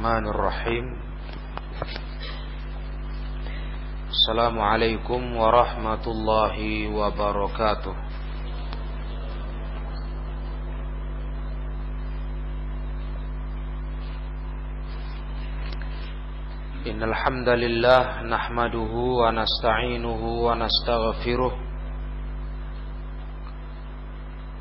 Bismillahirrahmanirrahim. Assalamualaikum warahmatullahi wabarakatuh. Innal hamdalillah nahmaduhu wa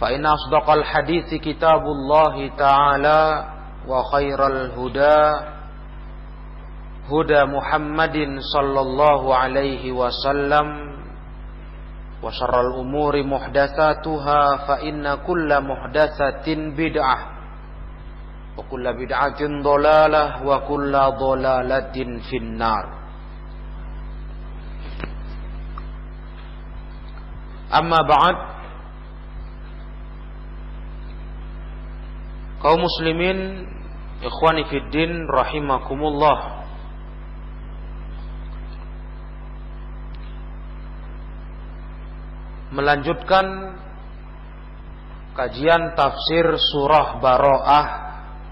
فإن أصدق الحديث كتاب الله تعالى وخير الهدى هدى محمد صلى الله عليه وسلم وشر الأمور محدثاتها فإن كل محدثة بدعة وكل بدعة ضلالة وكل ضلالة في النار أما بعد kaum muslimin ikhwani fiddin rahimakumullah. Melanjutkan kajian tafsir surah Baro'ah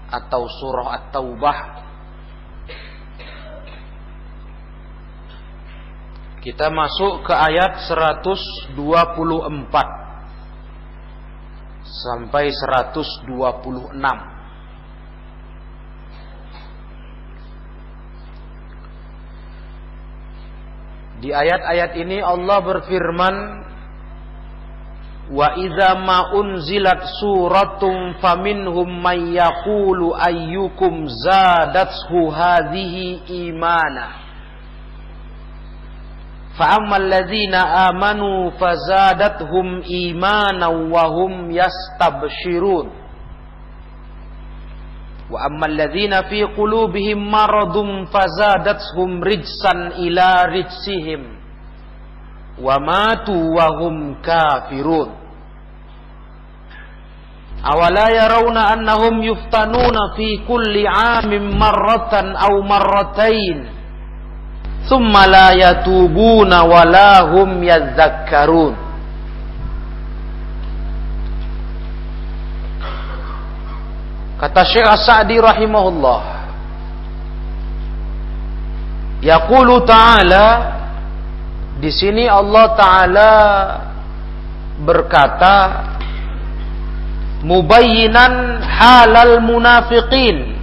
atau surah At-Taubah. Kita masuk ke ayat 124 sampai 126. Di ayat-ayat ini Allah berfirman Wa idza ma unzilat suratum faminhum may yaqulu ayyukum zadathu hadhihi imana فأما الذين آمنوا فزادتهم إيمانا وهم يستبشرون. وأما الذين في قلوبهم مرض فزادتهم رجسا إلى رجسهم وماتوا وهم كافرون. أولا يرون أنهم يفتنون في كل عام مرة أو مرتين. Summa la yatubuna walahum yazakkarun. Kata Syekh Sa'di rahimahullah. Yaqulu ta'ala di sini Allah taala berkata mubayyinan halal munafiqin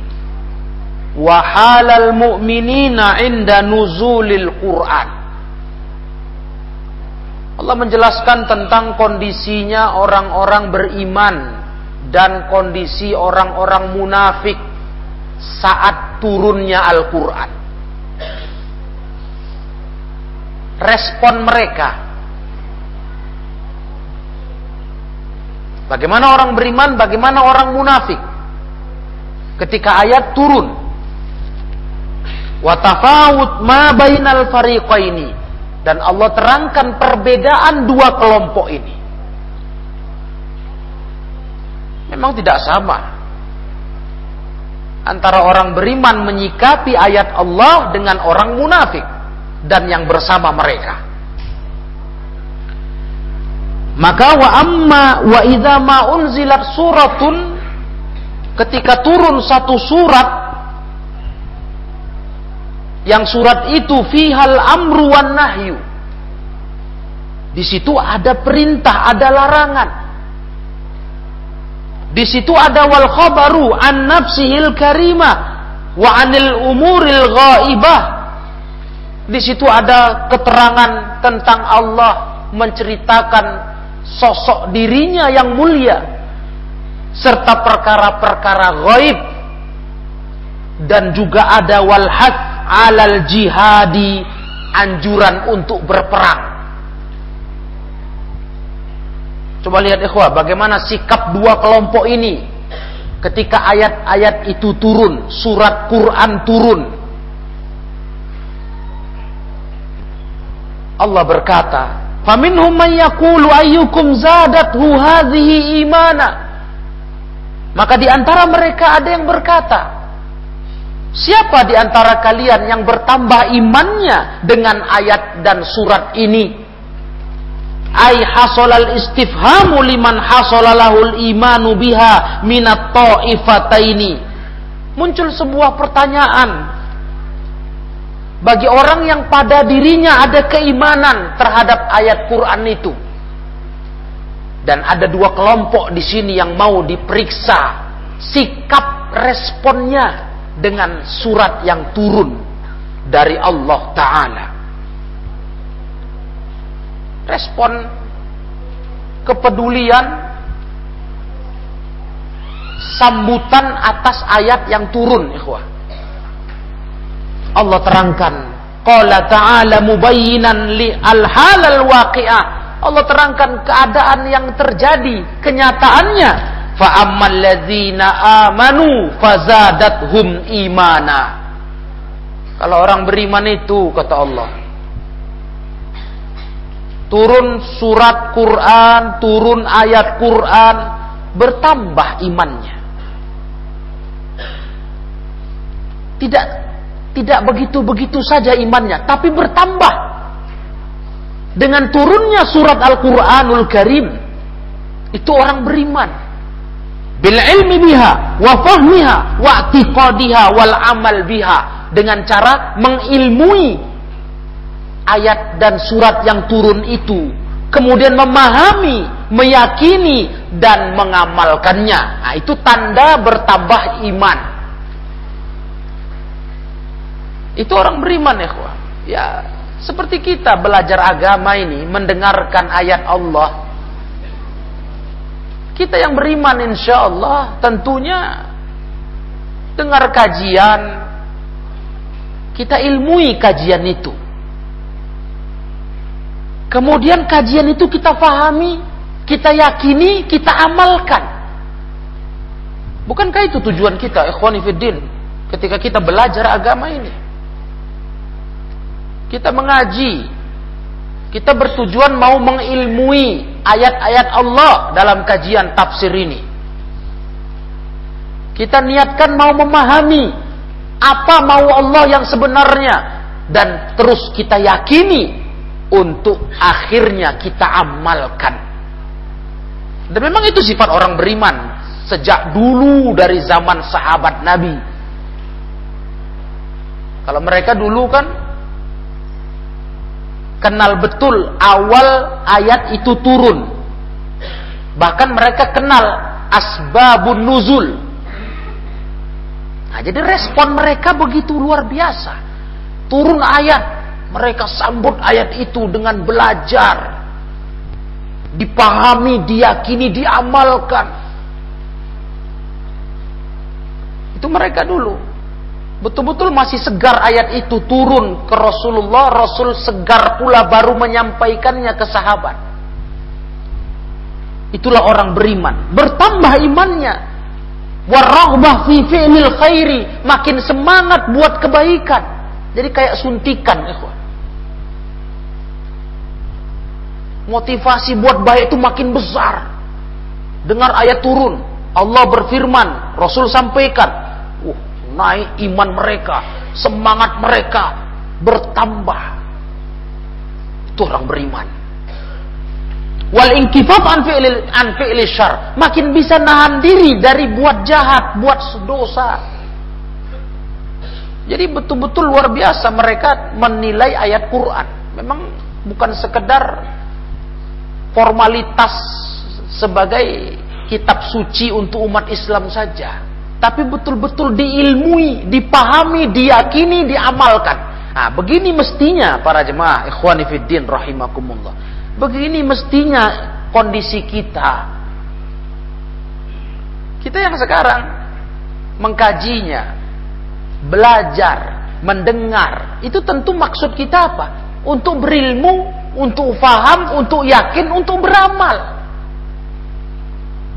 wa halal mu'minina inda nuzulil Quran. Allah menjelaskan tentang kondisinya orang-orang beriman dan kondisi orang-orang munafik saat turunnya Al-Quran. Respon mereka. Bagaimana orang beriman, bagaimana orang munafik. Ketika ayat turun, watafawut ma bainal fariqaini. Dan Allah terangkan perbedaan dua kelompok ini. Memang tidak sama. Antara orang beriman menyikapi ayat Allah dengan orang munafik dan yang bersama mereka. Maka wa amma wa idza ma unzilat suratun ketika turun satu surat yang surat itu fihal amru wan nahyu. Di situ ada perintah, ada larangan. Di situ ada wal khabaru an nafsihil karimah wa anil umuril ghaibah. Di situ ada keterangan tentang Allah menceritakan sosok dirinya yang mulia serta perkara-perkara gaib dan juga ada walhat alal jihadi anjuran untuk berperang Coba lihat ikhwah, bagaimana sikap dua kelompok ini ketika ayat-ayat itu turun, surat Quran turun. Allah berkata, "Faminhum man yaqulu ayyukum zadathu hadhihi imana." Maka di antara mereka ada yang berkata, Siapa di antara kalian yang bertambah imannya dengan ayat dan surat ini? ay hasolal istifhamu liman hasolalahul imanu biha minat ta'ifataini. Muncul sebuah pertanyaan. Bagi orang yang pada dirinya ada keimanan terhadap ayat Quran itu. Dan ada dua kelompok di sini yang mau diperiksa sikap responnya dengan surat yang turun dari Allah Ta'ala. Respon kepedulian sambutan atas ayat yang turun ikhwah. Allah terangkan qala ta'ala mubayyinan li al-halal waqi'ah. Allah terangkan keadaan yang terjadi kenyataannya fa ammal ladzina amanu fazadathum imana kalau orang beriman itu kata Allah turun surat Quran, turun ayat Quran, bertambah imannya. Tidak tidak begitu-begitu saja imannya, tapi bertambah. Dengan turunnya surat Al-Qur'anul Karim, itu orang beriman. Bil ilmi biha, wa fahmiha, wa i'tiqadiha wal amal biha. Dengan cara mengilmui ayat dan surat yang turun itu kemudian memahami, meyakini dan mengamalkannya. Nah, itu tanda bertambah iman. Itu orang beriman ya, Ya, seperti kita belajar agama ini, mendengarkan ayat Allah. Kita yang beriman insya Allah tentunya dengar kajian, kita ilmui kajian itu. Kemudian kajian itu kita pahami, kita yakini, kita amalkan. Bukankah itu tujuan kita, ikhwani fiddin, ketika kita belajar agama ini? Kita mengaji, kita bertujuan mau mengilmui ayat-ayat Allah dalam kajian tafsir ini. Kita niatkan mau memahami apa mau Allah yang sebenarnya dan terus kita yakini untuk akhirnya kita amalkan. Dan memang itu sifat orang beriman sejak dulu dari zaman sahabat Nabi. Kalau mereka dulu kan kenal betul awal ayat itu turun. Bahkan mereka kenal asbabun nuzul. Nah, jadi respon mereka begitu luar biasa. Turun ayat mereka sambut ayat itu dengan belajar. Dipahami, diyakini, diamalkan. Itu mereka dulu. Betul-betul masih segar ayat itu turun ke Rasulullah. Rasul segar pula baru menyampaikannya ke sahabat. Itulah orang beriman. Bertambah imannya. Warahbah fi fi'lil khairi. Makin semangat buat kebaikan. Jadi kayak suntikan. Motivasi buat baik itu makin besar. Dengar ayat turun, Allah berfirman, Rasul sampaikan. Naik iman mereka, semangat mereka bertambah. Itu orang beriman. Wal inkifaf an fi'li syar, makin bisa nahan diri dari buat jahat, buat dosa. Jadi betul-betul luar biasa mereka menilai ayat Quran. Memang bukan sekedar formalitas sebagai kitab suci untuk umat Islam saja, tapi betul-betul diilmui, dipahami, diyakini, diamalkan. Nah, begini mestinya para jemaah ikhwani fiddin rahimakumullah. Begini mestinya kondisi kita. Kita yang sekarang mengkajinya, belajar, mendengar, itu tentu maksud kita apa? Untuk berilmu, untuk faham, untuk yakin, untuk beramal.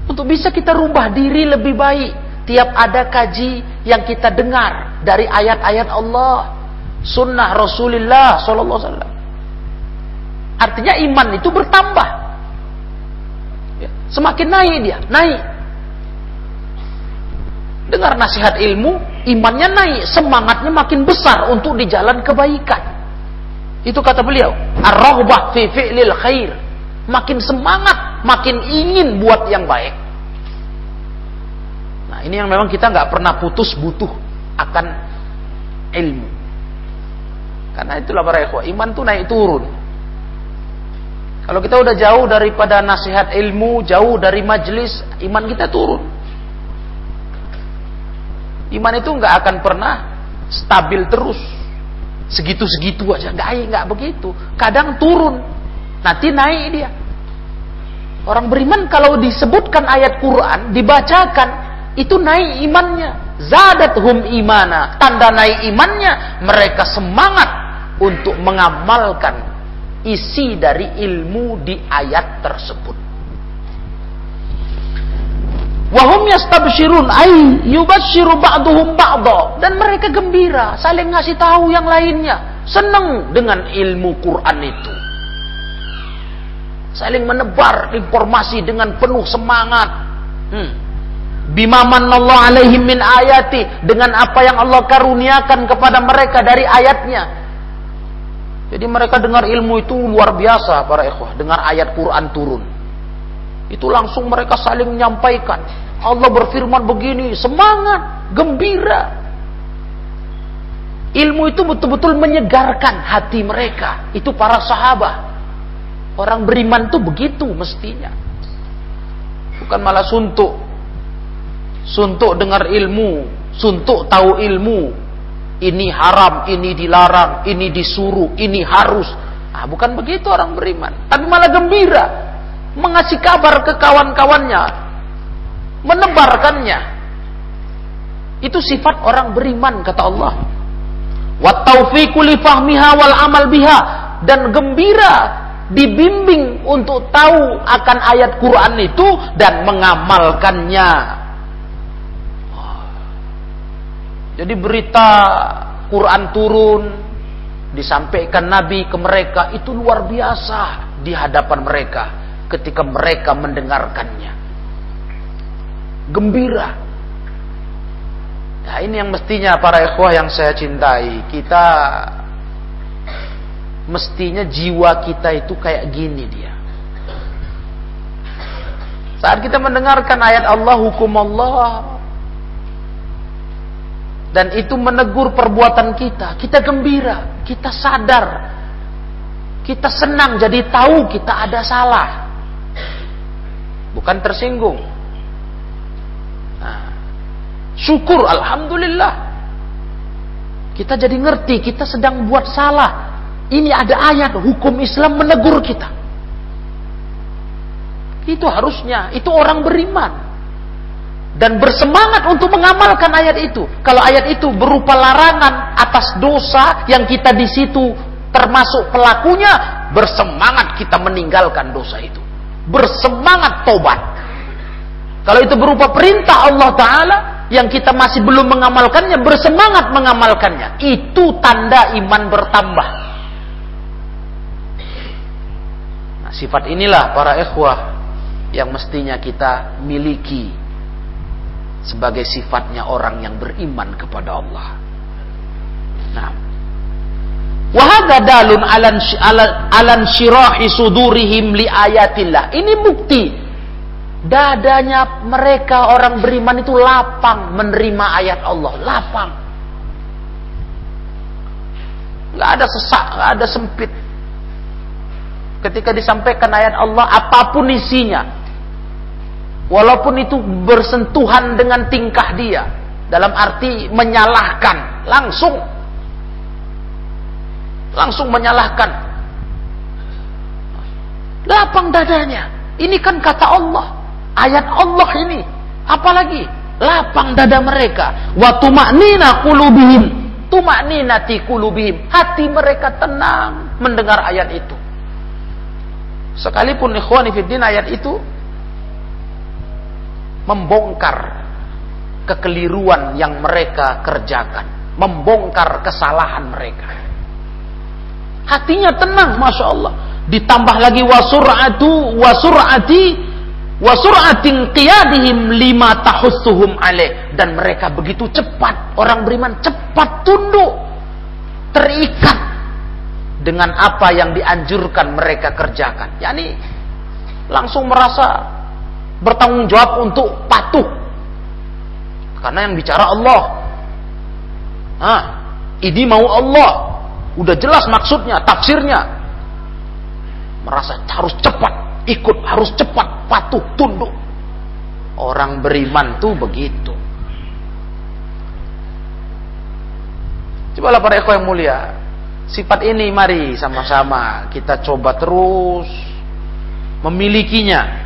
Untuk bisa kita rubah diri lebih baik. Tiap ada kaji yang kita dengar dari ayat-ayat Allah, sunnah Rasulullah Sallallahu Alaihi Wasallam. Artinya iman itu bertambah. Ya, semakin naik dia, naik. Dengar nasihat ilmu, imannya naik, semangatnya makin besar untuk di jalan kebaikan. Itu kata beliau, ar-raghbah fi fi'lil khair makin semangat, makin ingin buat yang baik. Nah, ini yang memang kita nggak pernah putus butuh akan ilmu. Karena itulah para ikhwah, iman tuh naik turun. Kalau kita udah jauh daripada nasihat ilmu, jauh dari majelis, iman kita turun. Iman itu nggak akan pernah stabil terus. Segitu-segitu aja, nggak nggak begitu. Kadang turun, Nanti naik dia. Orang beriman kalau disebutkan ayat Quran, dibacakan, itu naik imannya. Zadat hum imana. Tanda naik imannya, mereka semangat untuk mengamalkan isi dari ilmu di ayat tersebut. Wahum yastabshirun ay yubashiru ba'duhum ba'da dan mereka gembira saling ngasih tahu yang lainnya senang dengan ilmu Quran itu saling menebar informasi dengan penuh semangat. Hmm. Bimaman Allah alaihim min ayati dengan apa yang Allah karuniakan kepada mereka dari ayatnya. Jadi mereka dengar ilmu itu luar biasa para ikhwah, dengar ayat Quran turun. Itu langsung mereka saling menyampaikan. Allah berfirman begini, semangat, gembira. Ilmu itu betul-betul menyegarkan hati mereka. Itu para sahabat. Orang beriman tuh begitu mestinya. Bukan malah suntuk. Suntuk dengar ilmu, suntuk tahu ilmu. Ini haram, ini dilarang, ini disuruh, ini harus. Ah, bukan begitu orang beriman, tapi malah gembira mengasih kabar ke kawan-kawannya, menebarkannya. Itu sifat orang beriman kata Allah. Wa taufiqu amal biha dan gembira dibimbing untuk tahu akan ayat Quran itu dan mengamalkannya. Jadi berita Quran turun disampaikan Nabi ke mereka itu luar biasa di hadapan mereka ketika mereka mendengarkannya. Gembira. Nah, ini yang mestinya para ikhwah yang saya cintai, kita mestinya jiwa kita itu kayak gini dia. Saat kita mendengarkan ayat Allah, hukum Allah, dan itu menegur perbuatan kita, kita gembira, kita sadar, kita senang jadi tahu kita ada salah, bukan tersinggung. Nah, syukur, alhamdulillah, kita jadi ngerti kita sedang buat salah, ini ada ayat hukum Islam menegur kita. Itu harusnya, itu orang beriman. Dan bersemangat untuk mengamalkan ayat itu. Kalau ayat itu berupa larangan atas dosa yang kita di situ termasuk pelakunya, bersemangat kita meninggalkan dosa itu. Bersemangat tobat. Kalau itu berupa perintah Allah Ta'ala, yang kita masih belum mengamalkannya, bersemangat mengamalkannya. Itu tanda iman bertambah. Sifat inilah para ikhwah yang mestinya kita miliki. Sebagai sifatnya orang yang beriman kepada Allah. Nah, wahada dalun alan alan syirahi sudurihim li ayatillah. Ini bukti dadanya mereka orang beriman itu lapang menerima ayat Allah, lapang. Gak ada sesak, gak ada sempit. Ketika disampaikan ayat Allah, apa pun isinya, walaupun itu bersentuhan dengan tingkah dia, dalam arti menyalahkan, langsung, langsung menyalahkan. Lapang dadanya. Ini kan kata Allah. Ayat Allah ini. Apalagi lapang dada mereka. Wa tuma'nina qulubihim. Tuma'ninati qulubihim. Hati mereka tenang mendengar ayat itu. Sekalipun ikhwani ayat itu membongkar kekeliruan yang mereka kerjakan, membongkar kesalahan mereka. Hatinya tenang, masya Allah. Ditambah lagi wasuratu wasurati wasuratin qiyadihim lima tahussuhum alaih dan mereka begitu cepat orang beriman cepat tunduk terikat dengan apa yang dianjurkan mereka kerjakan yakni langsung merasa bertanggung jawab untuk patuh. Karena yang bicara Allah. Nah ini mau Allah. Udah jelas maksudnya tafsirnya merasa harus cepat ikut harus cepat patuh tunduk. Orang beriman tuh begitu. Cobalah para ekor yang mulia sifat ini mari sama-sama kita coba terus memilikinya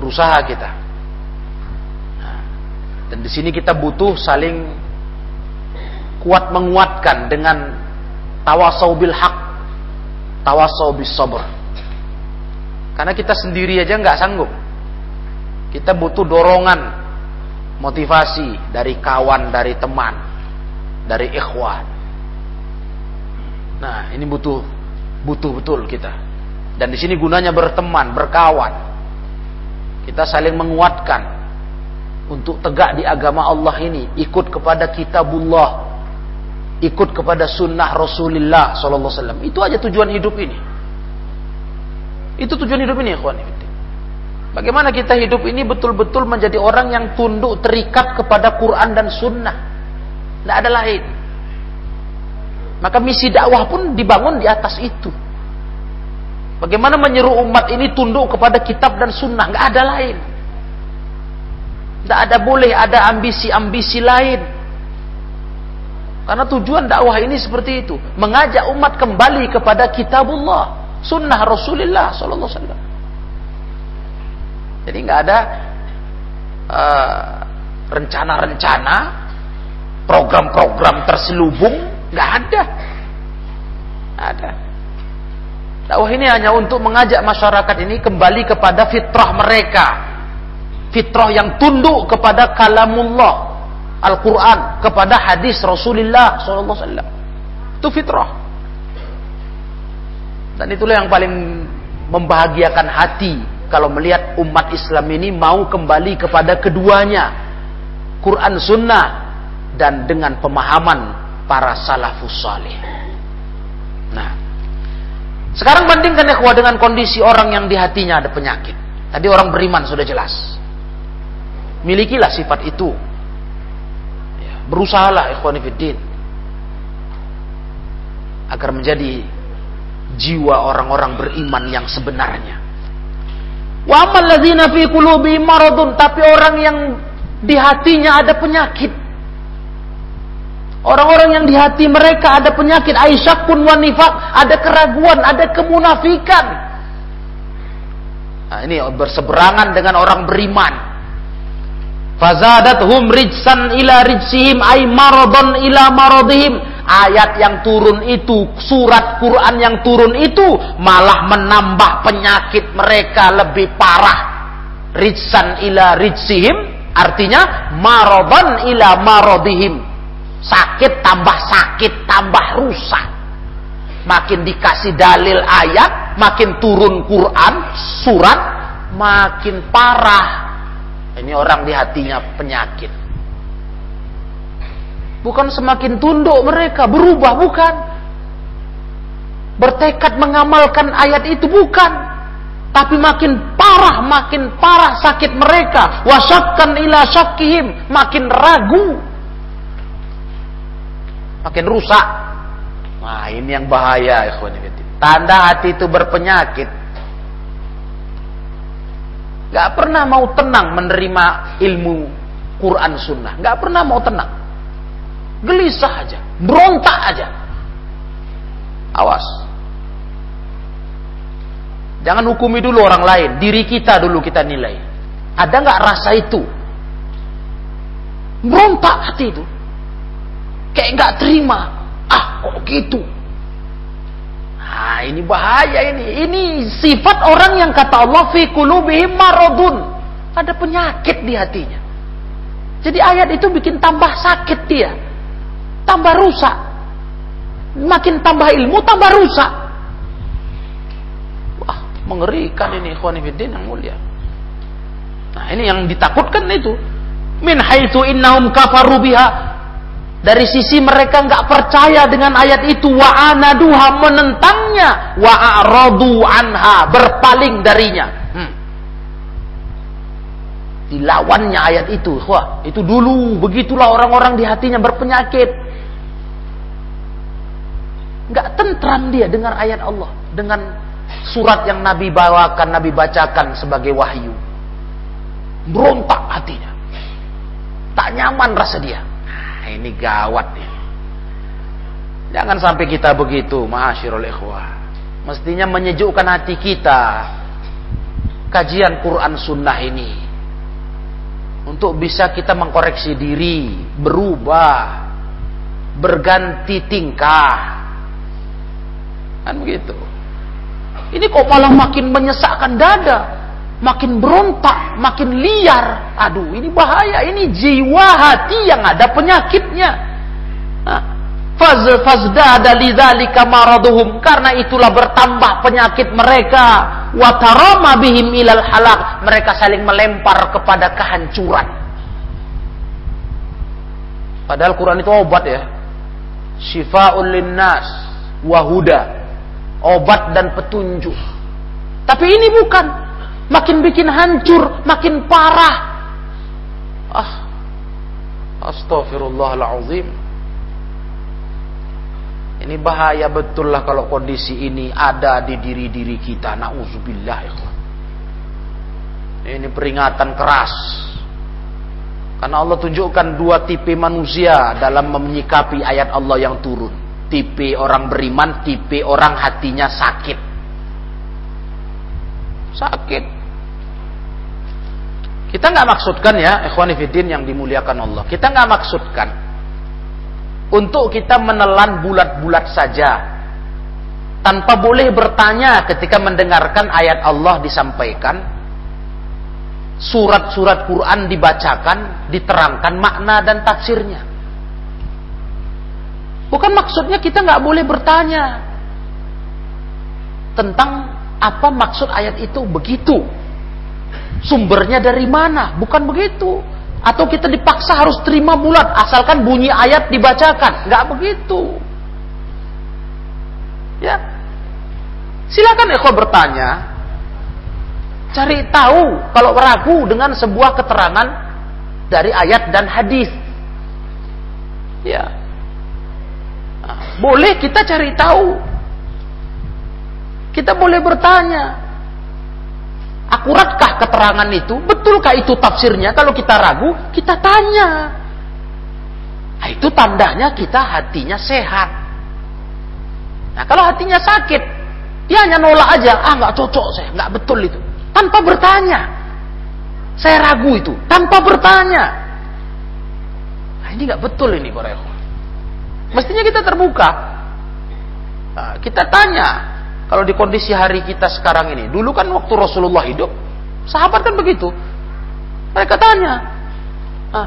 berusaha kita nah, dan di sini kita butuh saling kuat menguatkan dengan tawasau bil haq tawasau bis sabr karena kita sendiri aja nggak sanggup. Kita butuh dorongan, motivasi dari kawan, dari teman, dari ikhwan. Nah, ini butuh butuh betul kita. Dan di sini gunanya berteman, berkawan. Kita saling menguatkan untuk tegak di agama Allah ini, ikut kepada kitabullah, ikut kepada sunnah Rasulullah sallallahu alaihi wasallam. Itu aja tujuan hidup ini. Itu tujuan hidup ini, ikhwan. Bagaimana kita hidup ini betul-betul menjadi orang yang tunduk terikat kepada Quran dan Sunnah. Tidak ada lain. Maka misi dakwah pun dibangun di atas itu. Bagaimana menyeru umat ini tunduk kepada kitab dan sunnah. Nggak ada lain. Tidak ada boleh ada ambisi-ambisi lain. Karena tujuan dakwah ini seperti itu. Mengajak umat kembali kepada kitabullah sunnah Rasulullah Sallallahu Alaihi Wasallam. Jadi nggak ada uh, rencana-rencana, program-program terselubung, nggak ada, ada. Dakwah ini hanya untuk mengajak masyarakat ini kembali kepada fitrah mereka, fitrah yang tunduk kepada kalamullah, Al-Quran, kepada hadis Rasulullah Wasallam. Itu fitrah. Dan itulah yang paling membahagiakan hati kalau melihat umat Islam ini mau kembali kepada keduanya. Quran Sunnah dan dengan pemahaman para salafus salih. Nah, sekarang bandingkan ikhwah dengan kondisi orang yang di hatinya ada penyakit. Tadi orang beriman sudah jelas. Milikilah sifat itu. Ya, berusahalah ikhwanifiddin agar menjadi jiwa orang-orang beriman yang sebenarnya. Wa amal ladzina fi qulubihim maradun, tapi orang yang di hatinya ada penyakit. Orang-orang yang di hati mereka ada penyakit pun wanifak, ada keraguan, ada kemunafikan. Nah, ini berseberangan dengan orang beriman. Fazadathum rijsan ila rijsihim ay maradun ila maradihim ayat yang turun itu, surat Quran yang turun itu malah menambah penyakit mereka lebih parah. Rijsan ila rijsihim artinya maroban ila marodihim. Sakit tambah sakit tambah rusak. Makin dikasih dalil ayat, makin turun Quran, surat, makin parah. Ini orang di hatinya penyakit. Bukan semakin tunduk mereka, berubah bukan. Bertekad mengamalkan ayat itu bukan. Tapi makin parah, makin parah sakit mereka. Wasakkan ila syakihim, makin ragu. Makin rusak. Nah, ini yang bahaya, ikhwan Tanda hati itu berpenyakit. Gak pernah mau tenang menerima ilmu Quran Sunnah. Gak pernah mau tenang. Gelisah aja. Berontak aja. Awas. Jangan hukumi dulu orang lain. Diri kita dulu kita nilai. Ada nggak rasa itu? Berontak hati itu. Kayak nggak terima. Ah, kok gitu? Nah, ini bahaya ini. Ini sifat orang yang kata Allah fi maradun. Ada penyakit di hatinya. Jadi ayat itu bikin tambah sakit dia. Tambah rusak. Makin tambah ilmu tambah rusak. Wah, mengerikan ini ikhwan yang mulia. Nah, ini yang ditakutkan itu. Min haitsu innahum kafaru biha dari sisi mereka nggak percaya dengan ayat itu wa anaduha menentangnya wa anha berpaling darinya. Hmm. Dilawannya ayat itu. Wah, itu dulu begitulah orang-orang di hatinya berpenyakit. Nggak tentram dia dengan ayat Allah, dengan surat yang Nabi bawakan, Nabi bacakan sebagai wahyu. Berontak hatinya. Tak nyaman rasa dia ini gawat ya. Jangan sampai kita begitu, ma'asyirul ikhwah. Mestinya menyejukkan hati kita kajian Quran Sunnah ini. Untuk bisa kita mengkoreksi diri, berubah, berganti tingkah. Kan begitu. Ini kok malah makin menyesakkan dada makin berontak, makin liar. Aduh, ini bahaya. Ini jiwa hati yang ada penyakitnya. Faz fazdada lidzalika maraduhum. Karena itulah bertambah penyakit mereka. Wa tarama bihim ilal halak. Mereka saling melempar kepada kehancuran. Padahal Quran itu obat ya. Syifaul linnas wahuda obat dan petunjuk. Tapi ini bukan makin bikin hancur, makin parah. Ah, astagfirullahaladzim. Ini bahaya betul lah kalau kondisi ini ada di diri-diri kita. Nauzubillah ya Ini peringatan keras. Karena Allah tunjukkan dua tipe manusia dalam menyikapi ayat Allah yang turun. Tipe orang beriman, tipe orang hatinya sakit. Sakit. Kita nggak maksudkan ya, ikhwanifidin yang dimuliakan Allah. Kita nggak maksudkan untuk kita menelan bulat-bulat saja tanpa boleh bertanya ketika mendengarkan ayat Allah disampaikan, surat-surat Quran dibacakan, diterangkan makna dan tafsirnya. Bukan maksudnya kita nggak boleh bertanya tentang apa maksud ayat itu begitu Sumbernya dari mana? Bukan begitu. Atau kita dipaksa harus terima bulat asalkan bunyi ayat dibacakan. Nggak begitu. Ya. Silakan Eko bertanya. Cari tahu kalau ragu dengan sebuah keterangan dari ayat dan hadis. Ya. Nah, boleh kita cari tahu. Kita boleh bertanya. Akuratkah keterangan itu? Betulkah itu tafsirnya? Kalau kita ragu, kita tanya. Nah, itu tandanya kita hatinya sehat. Nah, kalau hatinya sakit, dia hanya nolak aja. Ah, nggak cocok saya, nggak betul itu. Tanpa bertanya. Saya ragu itu, tanpa bertanya. Nah, ini nggak betul ini para Mestinya kita terbuka. Nah, kita tanya, kalau di kondisi hari kita sekarang ini, dulu kan waktu Rasulullah hidup, sahabat kan begitu. Mereka tanya, ah,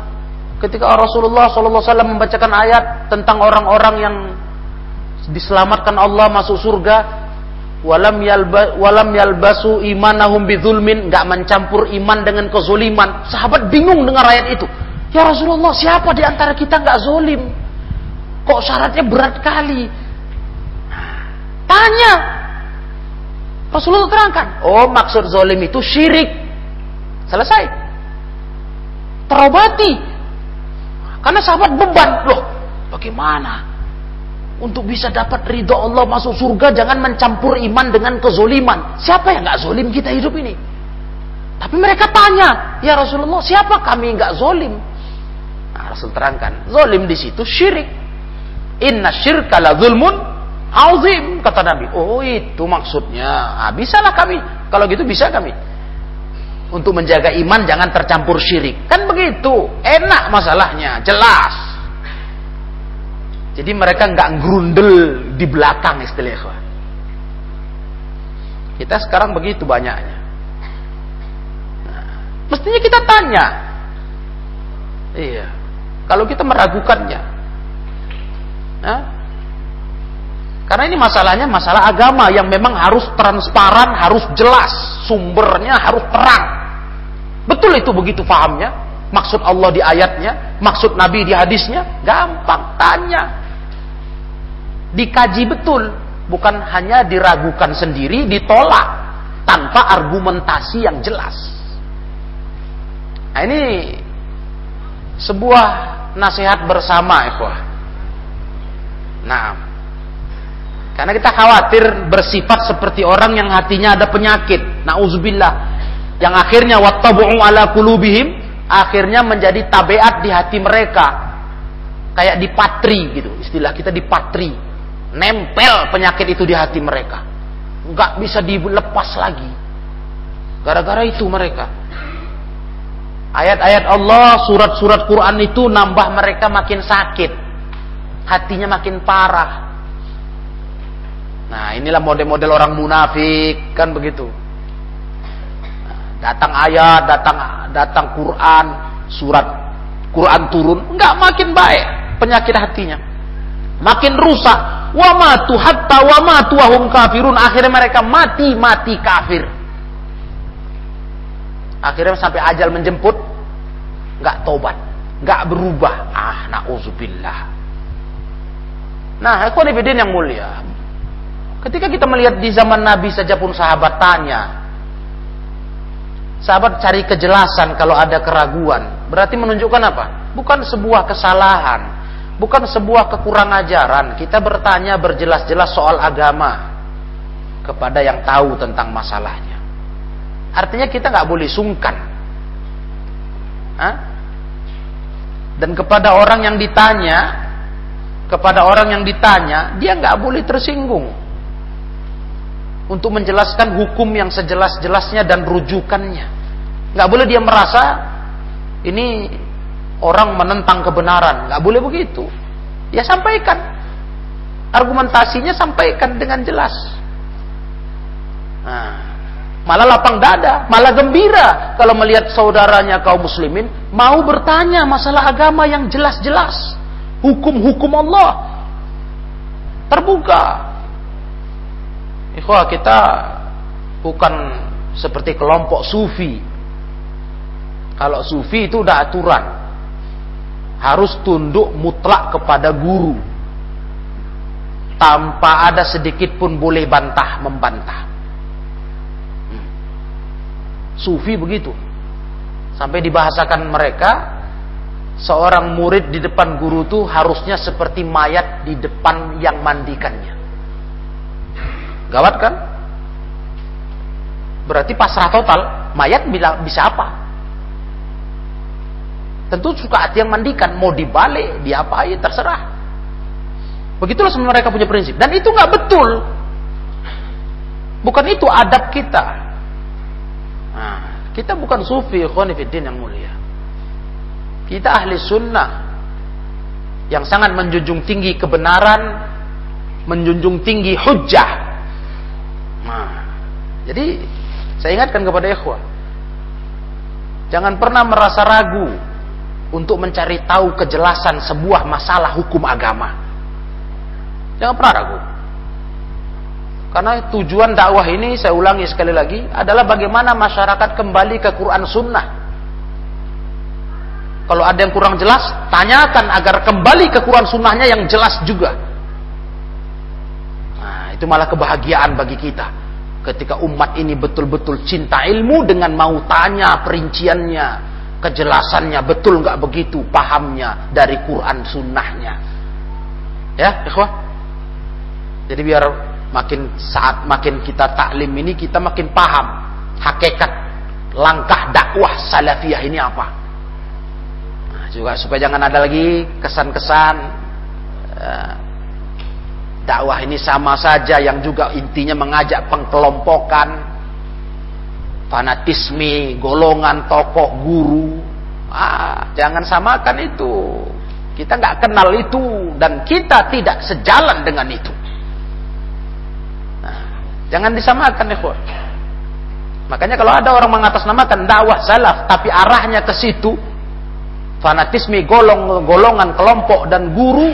ketika Rasulullah SAW membacakan ayat tentang orang-orang yang diselamatkan Allah masuk surga, walam yalba, walam yalbasu imanahum bidzulmin, enggak mencampur iman dengan kezuliman. Sahabat bingung dengar ayat itu. Ya Rasulullah, siapa di antara kita enggak zolim? Kok syaratnya berat kali? Tanya. Rasulullah terangkan. Oh, maksud zolim itu syirik. Selesai. Terobati. Karena sahabat beban. Loh, bagaimana? Untuk bisa dapat ridho Allah masuk surga jangan mencampur iman dengan kezoliman. Siapa yang nggak zolim kita hidup ini? Tapi mereka tanya, ya Rasulullah, siapa kami nggak zolim? Nah, Rasul terangkan, zolim di situ syirik. Inna syirka la zulmun azim kata Nabi. Oh itu maksudnya. Ah, bisalah kami. Kalau gitu bisa kami. Untuk menjaga iman jangan tercampur syirik. Kan begitu. Enak masalahnya, jelas. Jadi mereka nggak grundel di belakang istilahnya. Kita sekarang begitu banyaknya. Nah, mestinya kita tanya. Iya. Kalau kita meragukannya. Nah, karena ini masalahnya masalah agama yang memang harus transparan, harus jelas, sumbernya harus terang. Betul itu begitu fahamnya? Maksud Allah di ayatnya, maksud Nabi di hadisnya, gampang tanya dikaji betul, bukan hanya diragukan sendiri, ditolak tanpa argumentasi yang jelas. Nah, ini sebuah nasihat bersama, ikhwah. Nah, karena kita khawatir bersifat seperti orang yang hatinya ada penyakit. Nauzubillah. Yang akhirnya wattabu'u ala kulubihim akhirnya menjadi tabiat di hati mereka. Kayak dipatri gitu. Istilah kita dipatri nempel penyakit itu di hati mereka nggak bisa dilepas lagi gara-gara itu mereka ayat-ayat Allah surat-surat Quran itu nambah mereka makin sakit hatinya makin parah nah inilah model-model orang munafik kan begitu. Datang ayat datang datang Quran surat Quran turun nggak makin baik penyakit hatinya. Makin rusak. Wa hatta wa matu kafirun. Akhirnya mereka mati mati kafir. Akhirnya sampai ajal menjemput nggak tobat nggak berubah. Ah nauzubillah nah ekonibidin yang mulia ketika kita melihat di zaman Nabi saja pun sahabat tanya sahabat cari kejelasan kalau ada keraguan berarti menunjukkan apa bukan sebuah kesalahan bukan sebuah kekurangan ajaran. Kita bertanya berjelas-jelas soal agama kepada yang tahu tentang masalahnya. Artinya kita nggak boleh sungkan. Hah? Dan kepada orang yang ditanya, kepada orang yang ditanya, dia nggak boleh tersinggung untuk menjelaskan hukum yang sejelas-jelasnya dan rujukannya. Nggak boleh dia merasa ini orang menentang kebenaran. Nggak boleh begitu. Ya sampaikan. Argumentasinya sampaikan dengan jelas. Nah, malah lapang dada, malah gembira kalau melihat saudaranya kaum muslimin mau bertanya masalah agama yang jelas-jelas. Hukum-hukum Allah. Terbuka. Ikhwah kita bukan seperti kelompok sufi. Kalau sufi itu udah aturan. Harus tunduk mutlak kepada guru. Tanpa ada sedikit pun boleh bantah membantah. Sufi begitu. Sampai dibahasakan mereka seorang murid di depan guru itu harusnya seperti mayat di depan yang mandikannya gawat kan berarti pasrah total mayat bisa apa Tentu suka hati yang mandikan, mau dibalik, diapain, terserah. Begitulah semua mereka punya prinsip. Dan itu nggak betul. Bukan itu adab kita. Nah, kita bukan sufi, khonifidin yang mulia. Kita ahli sunnah. Yang sangat menjunjung tinggi kebenaran, menjunjung tinggi hujah. Jadi saya ingatkan kepada ikhwah. Jangan pernah merasa ragu untuk mencari tahu kejelasan sebuah masalah hukum agama. Jangan pernah ragu. Karena tujuan dakwah ini saya ulangi sekali lagi adalah bagaimana masyarakat kembali ke Quran Sunnah. Kalau ada yang kurang jelas, tanyakan agar kembali ke Quran Sunnahnya yang jelas juga. Nah, itu malah kebahagiaan bagi kita. Ketika umat ini betul-betul cinta ilmu dengan mau tanya perinciannya, kejelasannya, betul nggak begitu pahamnya dari Quran Sunnahnya. Ya, ikhwah. Jadi biar makin saat makin kita taklim ini kita makin paham hakikat langkah dakwah salafiyah ini apa. Nah, juga supaya jangan ada lagi kesan-kesan uh, dakwah ini sama saja yang juga intinya mengajak pengkelompokan fanatisme, golongan tokoh guru. Ah, jangan samakan itu. Kita nggak kenal itu dan kita tidak sejalan dengan itu. Jangan disamakan ikhwan. Makanya kalau ada orang mengatasnamakan dakwah salaf tapi arahnya ke situ fanatisme golong golongan kelompok dan guru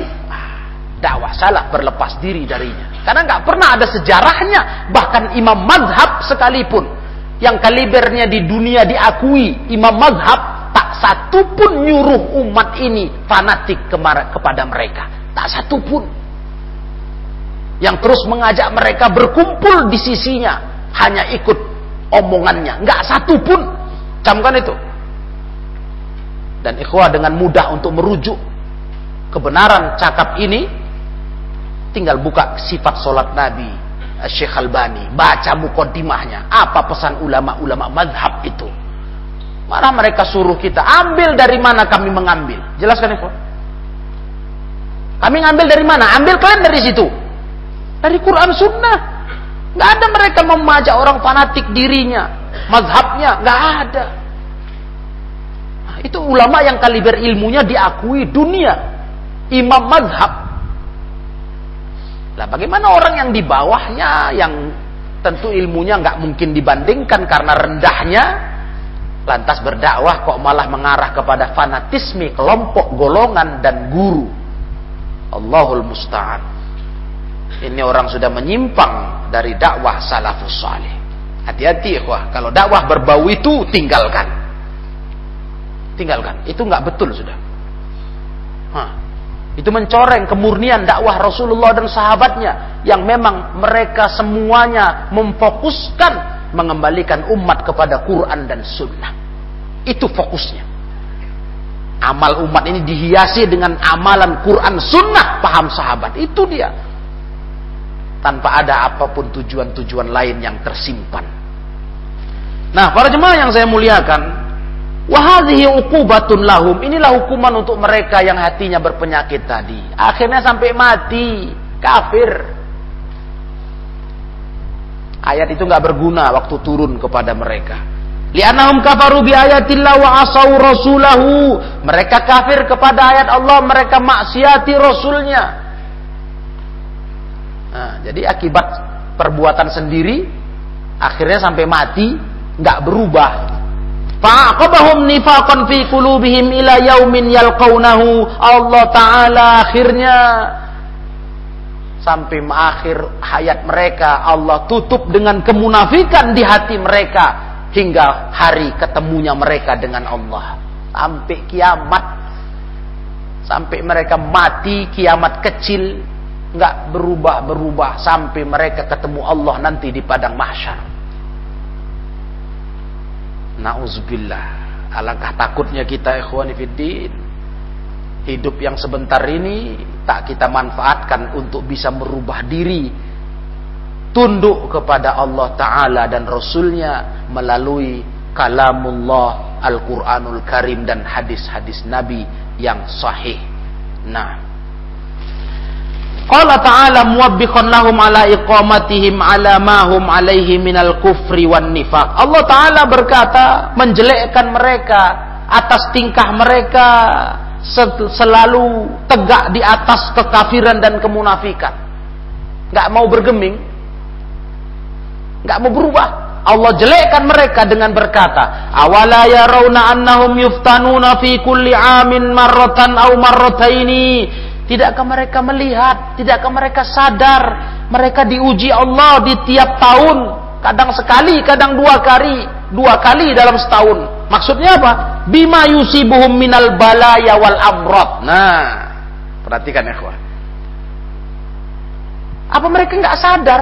dakwah salaf berlepas diri darinya. Karena nggak pernah ada sejarahnya bahkan imam mazhab sekalipun. Yang kalibernya di dunia diakui imam mazhab tak satu pun nyuruh umat ini fanatik kepada mereka. Tak satu pun. Yang terus mengajak mereka berkumpul di sisinya hanya ikut omongannya. Nggak satu pun. Camkan itu. Dan ikhwah dengan mudah untuk merujuk kebenaran cakap ini tinggal buka sifat solat Nabi Syekh Albani. Baca mukodimahnya apa pesan ulama-ulama madhab itu? Mana mereka suruh kita? Ambil dari mana kami mengambil? Jelaskan ikhwah kami ngambil dari mana? Ambil kalian dari situ. Dari Quran Sunnah. Nggak ada mereka memajak orang fanatik dirinya, mazhabnya, nggak ada. Nah, itu ulama yang kaliber ilmunya diakui dunia, imam mazhab. Nah, bagaimana orang yang di bawahnya, yang tentu ilmunya nggak mungkin dibandingkan karena rendahnya, lantas berdakwah kok malah mengarah kepada fanatisme kelompok golongan dan guru. Allahul musta'an. Ini orang sudah menyimpang dari dakwah salafus salih. Hati-hati ikhwah, kalau dakwah berbau itu tinggalkan. Tinggalkan, itu nggak betul sudah. Hah. Itu mencoreng kemurnian dakwah Rasulullah dan sahabatnya yang memang mereka semuanya memfokuskan mengembalikan umat kepada Quran dan Sunnah. Itu fokusnya. Amal umat ini dihiasi dengan amalan Quran Sunnah paham sahabat. Itu dia tanpa ada apa pun tujuan-tujuan lain yang tersimpan. Nah, para jemaah yang saya muliakan, wahadhihi uqubatun lahum. Inilah hukuman untuk mereka yang hatinya berpenyakit tadi. Akhirnya sampai mati, kafir. Ayat itu nggak berguna waktu turun kepada mereka. Li'annahum kafaru bi ayatillah wa asau rasulahu. Mereka kafir kepada ayat Allah, mereka maksiati rasulnya. Nah, jadi akibat perbuatan sendiri akhirnya sampai mati nggak berubah. Fa'aqabahum nifaqan fi qulubihim ila yaumin yalqaunahu. Allah taala akhirnya sampai akhir hayat mereka Allah tutup dengan kemunafikan di hati mereka hingga hari ketemunya mereka dengan Allah sampai kiamat sampai mereka mati kiamat kecil nggak berubah-berubah sampai mereka ketemu Allah nanti di padang mahsyar. Nauzubillah. Alangkah takutnya kita ikhwani fiddin. Hidup yang sebentar ini tak kita manfaatkan untuk bisa merubah diri tunduk kepada Allah Ta'ala dan Rasulnya melalui kalamullah Al-Quranul Karim dan hadis-hadis Nabi yang sahih. Nah, Qala ta'ala muwabbiqan lahum ala iqamatihim ala ma hum alaihi minal kufri wan nifaq. Allah taala berkata menjelekkan mereka atas tingkah mereka selalu tegak di atas kekafiran dan kemunafikan. Enggak mau bergeming. Enggak mau berubah. Allah jelekkan mereka dengan berkata, "Awala yarawna annahum yuftanuna fi kulli amin marratan aw marrataini?" Tidakkah mereka melihat, tidakkah mereka sadar mereka diuji Allah di tiap tahun, kadang sekali, kadang dua kali, dua kali dalam setahun. Maksudnya apa? Bima yusibuhum minal balaya wal amrot. Nah, perhatikan ya Apa mereka nggak sadar?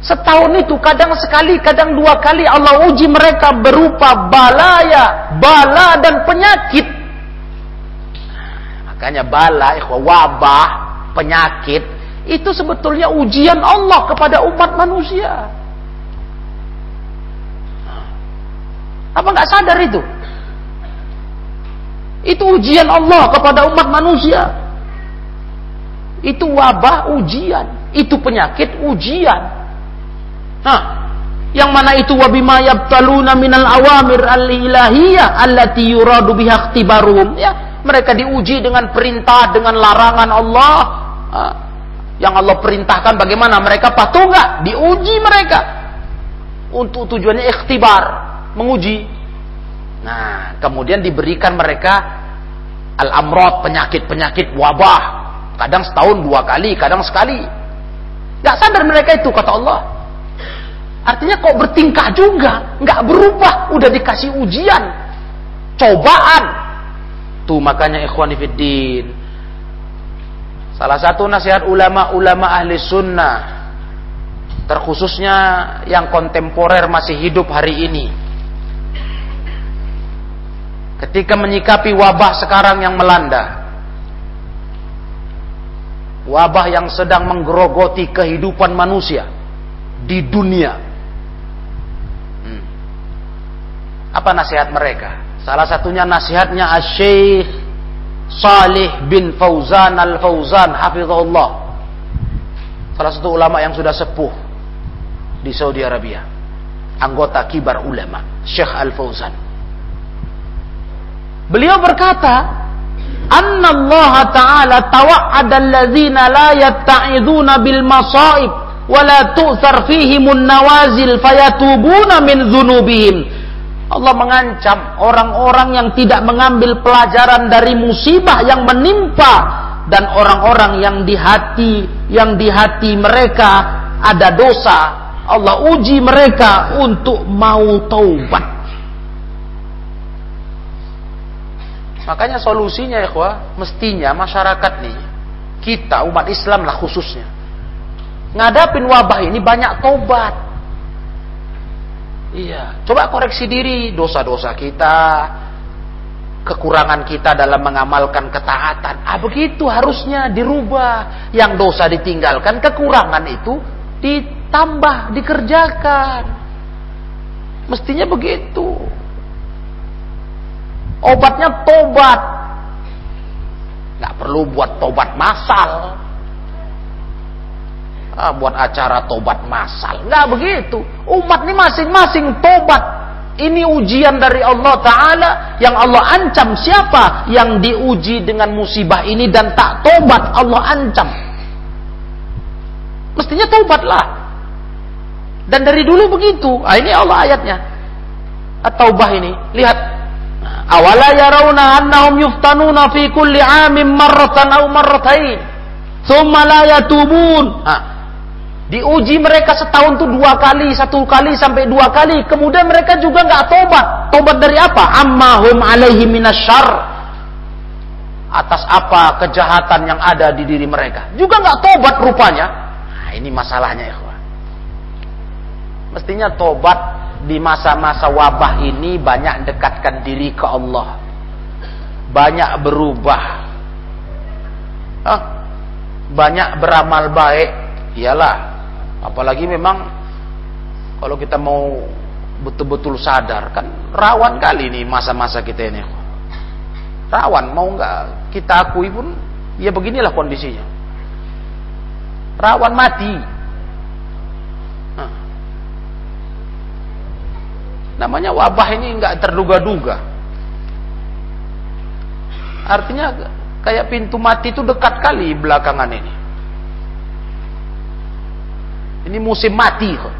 Setahun itu kadang sekali, kadang dua kali Allah uji mereka berupa balaya, bala dan penyakit. Makanya bala, ikhwah, wabah, penyakit itu sebetulnya ujian Allah kepada umat manusia. Apa nggak sadar itu? Itu ujian Allah kepada umat manusia. Itu wabah ujian, itu penyakit ujian. Nah, yang mana itu wabima yabtaluna minal awamir al-ilahiyah allati yuradu biha Ya, mereka diuji dengan perintah, dengan larangan Allah. Yang Allah perintahkan bagaimana mereka patuh nggak? Diuji mereka. Untuk tujuannya ikhtibar menguji. Nah kemudian diberikan mereka al amrod penyakit penyakit wabah. Kadang setahun dua kali kadang sekali. Nggak sadar mereka itu kata Allah. Artinya kok bertingkah juga? Nggak berubah. Udah dikasih ujian. Cobaan tuh makanya ikhwanifiddin Salah satu nasihat ulama-ulama ahli sunnah terkhususnya yang kontemporer masih hidup hari ini. Ketika menyikapi wabah sekarang yang melanda wabah yang sedang menggerogoti kehidupan manusia di dunia. Hmm. apa nasihat mereka salah satunya nasihatnya Syekh Salih bin Fauzan al-Fauzan hafizahullah. Salah satu ulama yang sudah sepuh di Saudi Arabia. Anggota kibar ulama, Syekh Al-Fauzan. Beliau berkata, "Anna Allah Ta'ala tawa'ada alladzina la yatta'iduna bil masaib wa la tu'thar fihimun nawazil fayatubuna min dzunubihim." Allah mengancam orang-orang yang tidak mengambil pelajaran dari musibah yang menimpa dan orang-orang yang di hati yang di hati mereka ada dosa. Allah uji mereka untuk mau taubat. Makanya solusinya ya mestinya masyarakat nih kita umat Islam lah khususnya ngadapin wabah ini banyak taubat Iya, coba koreksi diri dosa-dosa kita, kekurangan kita dalam mengamalkan ketaatan. Ah begitu harusnya dirubah. Yang dosa ditinggalkan, kekurangan itu ditambah, dikerjakan. Mestinya begitu. Obatnya tobat. Nggak perlu buat tobat masal ah, buat acara tobat masal. Nggak begitu. Umat ini masing-masing tobat. Ini ujian dari Allah Ta'ala yang Allah ancam siapa yang diuji dengan musibah ini dan tak tobat Allah ancam. Mestinya tobatlah. Dan dari dulu begitu. Ah, ini Allah ayatnya. At-Taubah ini. Lihat. Awala yarawna annahum yuftanuna fi kulli amin marratan aw marratain. Thumma la Diuji mereka setahun tuh dua kali, satu kali sampai dua kali. Kemudian mereka juga nggak tobat. Tobat dari apa? Ammahum alaihi minasyar. Atas apa kejahatan yang ada di diri mereka. Juga nggak tobat rupanya. Nah, ini masalahnya ya. Mestinya tobat di masa-masa wabah ini banyak dekatkan diri ke Allah. Banyak berubah. Hah? Banyak beramal baik. Iyalah Apalagi memang kalau kita mau betul-betul sadar kan rawan kali nih masa-masa kita ini. Rawan mau nggak kita akui pun ya beginilah kondisinya. Rawan mati. Namanya wabah ini nggak terduga-duga. Artinya kayak pintu mati itu dekat kali belakangan ini. Ini musim mati kok.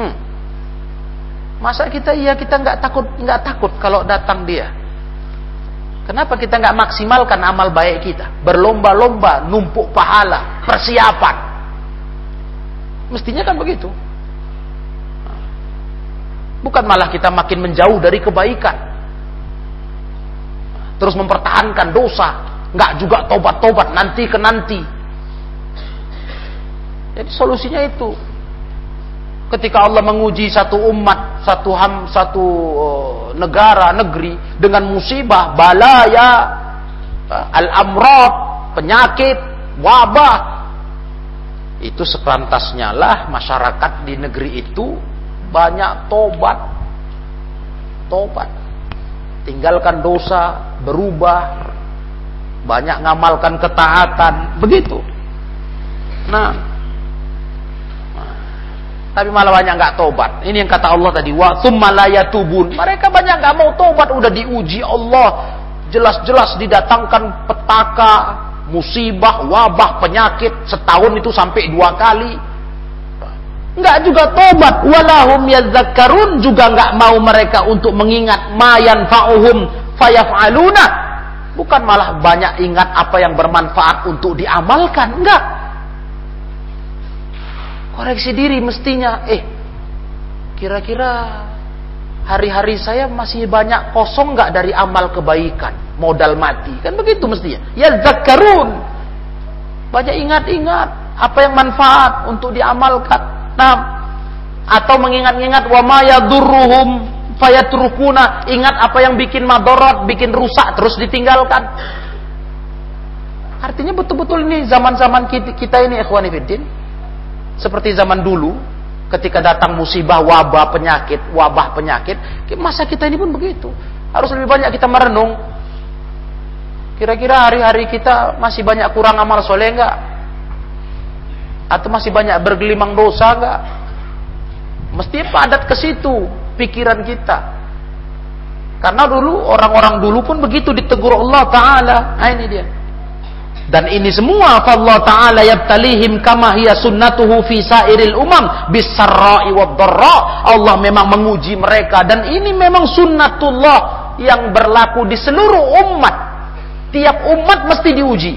Hmm. Masa kita iya kita nggak takut nggak takut kalau datang dia? Kenapa kita nggak maksimalkan amal baik kita? Berlomba-lomba numpuk pahala. persiapan. Mestinya kan begitu. Bukan malah kita makin menjauh dari kebaikan. Terus mempertahankan dosa. Nggak juga tobat-tobat nanti ke nanti. Jadi solusinya itu. Ketika Allah menguji satu umat, satu ham, satu uh, negara, negeri dengan musibah, balaya, uh, al-amrad, penyakit, wabah. Itu sepantasnya lah masyarakat di negeri itu banyak tobat. Tobat. Tinggalkan dosa, berubah, banyak ngamalkan ketaatan, begitu. Nah, tapi malah banyak nggak tobat. Ini yang kata Allah tadi, wa tubun. Mereka banyak nggak mau tobat, udah diuji Allah. Jelas-jelas didatangkan petaka, musibah, wabah, penyakit setahun itu sampai dua kali nggak juga tobat walahum yadzakkarun juga nggak mau mereka untuk mengingat ma yanfa'uhum fayaf'aluna bukan malah banyak ingat apa yang bermanfaat untuk diamalkan enggak koreksi diri mestinya. Eh kira-kira hari-hari saya masih banyak kosong nggak dari amal kebaikan? Modal mati. Kan begitu mestinya. Ya zakarun. Banyak ingat-ingat apa yang manfaat untuk diamalkan. Nah, atau mengingat-ingat wa ma yadurruhum fayatrukuna, ingat apa yang bikin madorot, bikin rusak terus ditinggalkan. Artinya betul-betul ini zaman-zaman kita ini ikhwani fiddin. Seperti zaman dulu ketika datang musibah, wabah, penyakit, wabah, penyakit, masa kita ini pun begitu. Harus lebih banyak kita merenung. Kira-kira hari-hari kita masih banyak kurang amal soleh enggak? Atau masih banyak bergelimang dosa enggak? Mesti padat ke situ pikiran kita. Karena dulu orang-orang dulu pun begitu ditegur Allah Taala. Nah ini dia. Dan ini semua Allah Taala yabtalihim kama hiya sunnatuhu fi sairil umam bisarra'i wad Allah memang menguji mereka dan ini memang sunnatullah yang berlaku di seluruh umat. Tiap umat mesti diuji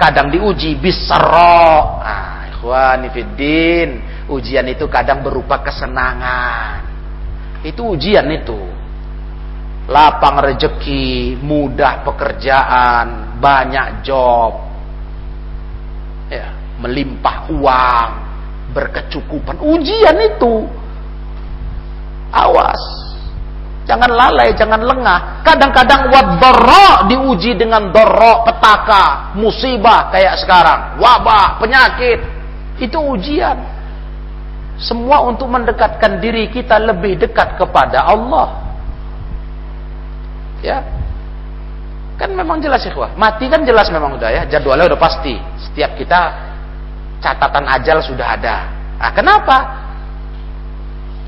kadang diuji bisarro. Ah, ikhwani fiddin, ujian itu kadang berupa kesenangan. Itu ujian itu. Lapang rezeki, mudah pekerjaan, banyak job. Ya, melimpah uang, berkecukupan. Ujian itu. Awas Jangan lalai, jangan lengah. Kadang-kadang wadorro diuji dengan dorro, petaka, musibah kayak sekarang. Wabah, penyakit. Itu ujian. Semua untuk mendekatkan diri kita lebih dekat kepada Allah. Ya. Kan memang jelas ya, Mati kan jelas memang udah ya. Jadwalnya udah pasti. Setiap kita catatan ajal sudah ada. Nah, kenapa?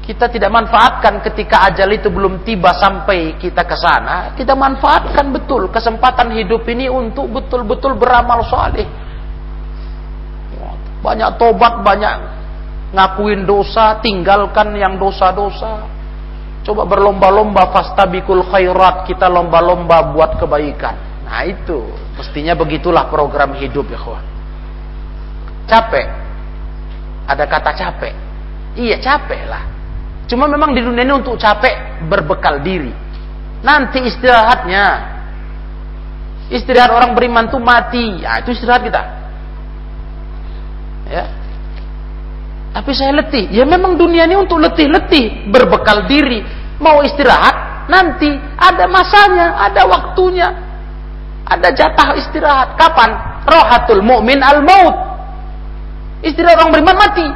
kita tidak manfaatkan ketika ajal itu belum tiba sampai kita ke sana, kita manfaatkan betul kesempatan hidup ini untuk betul-betul beramal soleh. Banyak tobat, banyak ngakuin dosa, tinggalkan yang dosa-dosa. Coba berlomba-lomba fastabikul khairat, kita lomba-lomba buat kebaikan. Nah itu, mestinya begitulah program hidup ya kawan. Capek. Ada kata capek. Iya capek lah Cuma memang di dunia ini untuk capek berbekal diri. Nanti istirahatnya. Istirahat orang beriman itu mati. Ya, itu istirahat kita. Ya. Tapi saya letih. Ya memang dunia ini untuk letih-letih. Berbekal diri. Mau istirahat. Nanti ada masanya. Ada waktunya. Ada jatah istirahat. Kapan? Rohatul mu'min al-maut. Istirahat orang beriman mati.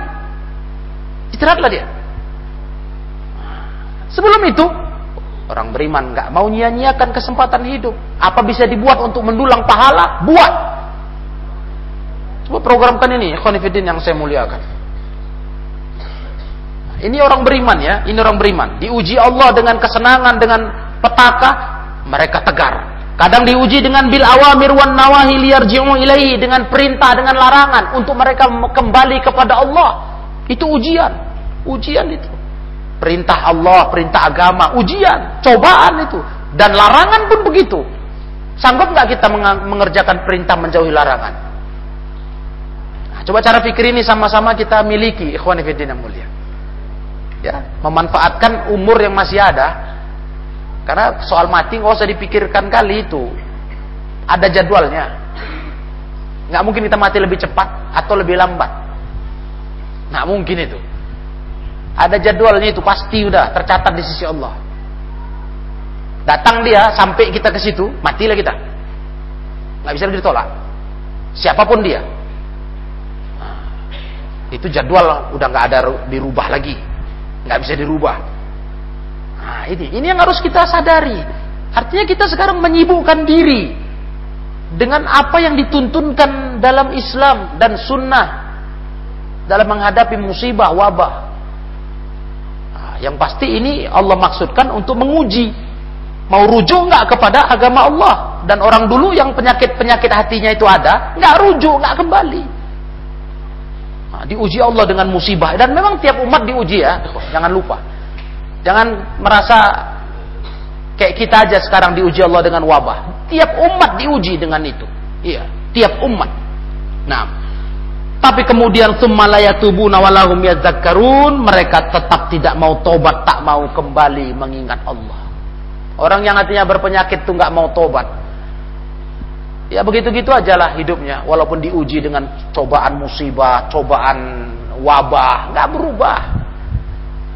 Istirahatlah dia. Sebelum itu, orang beriman nggak mau nyia-nyiakan kesempatan hidup. Apa bisa dibuat untuk mendulang pahala? Buat. Coba programkan ini, Khonifidin yang saya muliakan. Ini orang beriman ya, ini orang beriman. Diuji Allah dengan kesenangan, dengan petaka, mereka tegar. Kadang diuji dengan bil awamir wan nawahi liyarji'u ilaihi dengan perintah dengan larangan untuk mereka kembali kepada Allah. Itu ujian. Ujian itu. Perintah Allah, perintah agama, ujian, cobaan itu. Dan larangan pun begitu. Sanggup nggak kita mengerjakan perintah menjauhi larangan? Nah, coba cara pikir ini sama-sama kita miliki, ikhwan yang mulia. Ya, memanfaatkan umur yang masih ada. Karena soal mati nggak usah dipikirkan kali itu. Ada jadwalnya. Nggak mungkin kita mati lebih cepat atau lebih lambat. Nggak mungkin itu. Ada jadwalnya itu pasti udah tercatat di sisi Allah. Datang dia sampai kita ke situ, matilah kita. Nggak bisa ditolak. Siapa pun dia. Nah, itu jadwal udah nggak ada dirubah lagi, nggak bisa dirubah. Nah ini, ini yang harus kita sadari. Artinya kita sekarang menyibukkan diri dengan apa yang dituntunkan dalam Islam dan Sunnah dalam menghadapi musibah wabah. Nah, yang pasti ini Allah maksudkan untuk menguji Mau rujuk nggak kepada agama Allah? Dan orang dulu yang penyakit-penyakit hatinya itu ada, nggak rujuk, nggak kembali. Nah, diuji Allah dengan musibah. Dan memang tiap umat diuji ya, jangan lupa. Jangan merasa kayak kita aja sekarang diuji Allah dengan wabah. Tiap umat diuji dengan itu. Iya, tiap umat. Nah, tapi kemudian summalayatubuna walahum yadzakkarun, mereka tetap tidak mau tobat, tak mau kembali mengingat Allah. Orang yang hatinya berpenyakit tuh nggak mau tobat. Ya begitu-gitu aja lah hidupnya. Walaupun diuji dengan cobaan musibah, cobaan wabah, nggak berubah.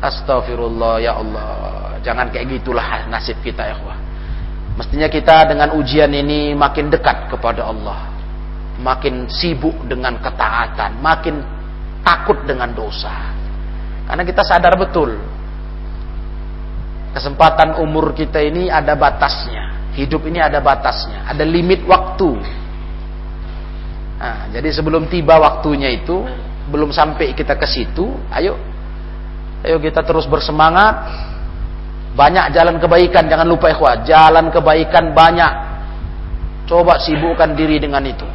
Astagfirullah ya Allah. Jangan kayak gitulah nasib kita ya Allah. Mestinya kita dengan ujian ini makin dekat kepada Allah. Makin sibuk dengan ketaatan, makin takut dengan dosa. Karena kita sadar betul Kesempatan umur kita ini ada batasnya. Hidup ini ada batasnya. Ada limit waktu. Nah, jadi sebelum tiba waktunya itu, belum sampai kita ke situ, ayo, ayo kita terus bersemangat. Banyak jalan kebaikan, jangan lupa ikhwah. Jalan kebaikan banyak. Coba sibukkan diri dengan itu.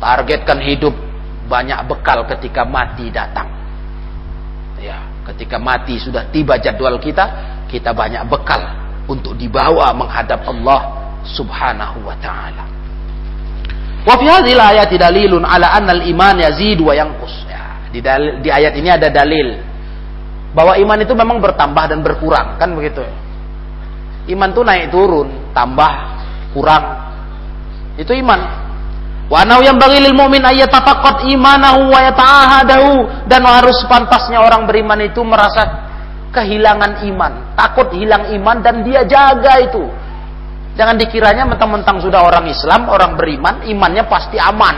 Targetkan hidup banyak bekal ketika mati datang. Ya. Ketika mati sudah tiba jadwal kita, kita banyak bekal untuk dibawa menghadap Allah Subhanahu wa taala. Wa fi hadhihi ayat dalilun ala anna al-iman yazid wa yanqus. Ya, di, dalil, di ayat ini ada dalil bahwa iman itu memang bertambah dan berkurang, kan begitu ya. Iman itu naik turun, tambah, kurang. Itu iman. Wa anau yang bagi lil mu'min ayatafaqqat imanahu wa yata'ahadahu dan harus pantasnya orang beriman itu merasa kehilangan iman, takut hilang iman dan dia jaga itu. Jangan dikiranya mentang-mentang sudah orang Islam, orang beriman, imannya pasti aman.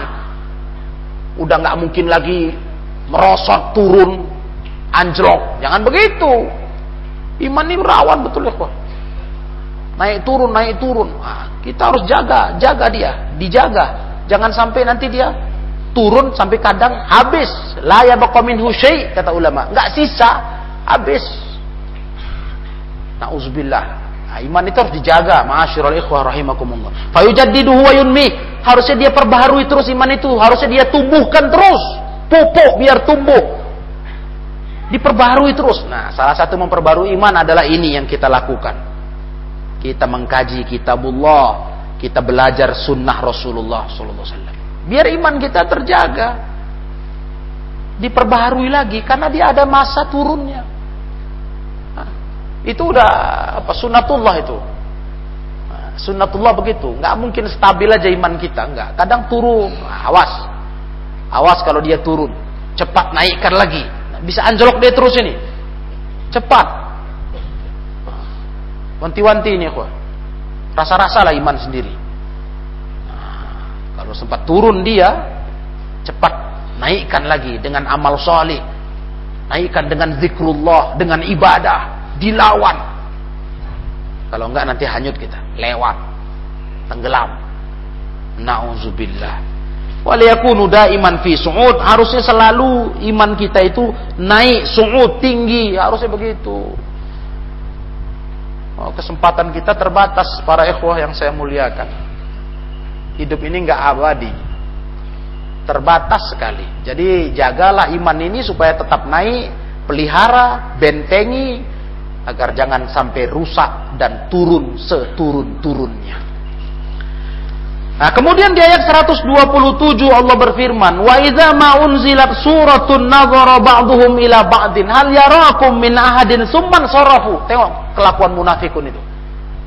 Udah nggak mungkin lagi merosot turun, anjlok. Jangan begitu. Iman ini rawan betul ya, Pak. Naik turun, naik turun. Nah, kita harus jaga, jaga dia, dijaga Jangan sampai nanti dia turun sampai kadang habis. La yabqa husyai kata ulama. Enggak sisa, habis. Nauzubillah. Nah, iman itu harus dijaga, ma'asyiral ikhwah rahimakumullah. Fayujaddiduhu wa yunmi. Harusnya dia perbaharui terus iman itu, harusnya dia tumbuhkan terus. Pupuk biar tumbuh. Diperbaharui terus. Nah, salah satu memperbarui iman adalah ini yang kita lakukan. Kita mengkaji kitabullah, kita belajar sunnah Rasulullah SAW. Biar iman kita terjaga, diperbaharui lagi karena dia ada masa turunnya. Itu udah apa sunnatullah itu. Nah, sunnatullah begitu, nggak mungkin stabil aja iman kita, nggak. Kadang turun, nah, awas, awas kalau dia turun, cepat naikkan lagi, nah, bisa anjlok dia terus ini, cepat. Wanti-wanti ini, kok. Rasa-rasa lah iman sendiri. Kalau sempat turun dia, cepat naikkan lagi dengan amal soleh. Naikkan dengan zikrullah, dengan ibadah. Dilawan. Kalau enggak nanti hanyut kita. Lewat. Tenggelam. Na'udzubillah. Waliyakunu iman fi su'ud. Harusnya selalu iman kita itu naik su'ud, tinggi. Harusnya begitu. Oh, kesempatan kita terbatas para ikhwah yang saya muliakan. Hidup ini nggak abadi. Terbatas sekali. Jadi jagalah iman ini supaya tetap naik, pelihara, bentengi, agar jangan sampai rusak dan turun seturun-turunnya. Nah, kemudian di ayat 127 Allah berfirman, "Wa idza ma unzilat suratun nadhara ba'dhum ila ba'din hal yarakum min ahadin summan sarafu." Tengok kelakuan munafikun itu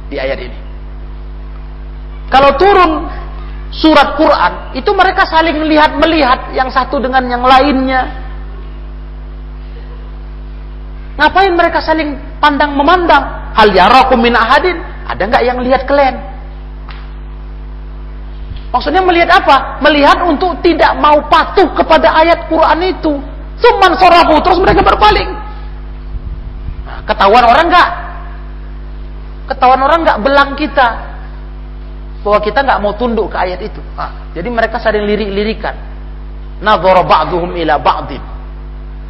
di ayat ini. Kalau turun surat Quran, itu mereka saling melihat-melihat yang satu dengan yang lainnya. Ngapain mereka saling pandang memandang? Hal yarakum min ahadin? Ada nggak yang lihat kalian? Maksudnya melihat apa? Melihat untuk tidak mau patuh kepada ayat Quran itu. Cuman sorafu, terus mereka berpaling. Nah, ketahuan orang nggak? Ketahuan orang nggak belang kita bahwa kita nggak mau tunduk ke ayat itu. Nah, jadi mereka saling lirik-lirikan. Nadhara ba'duhum ila ba'din.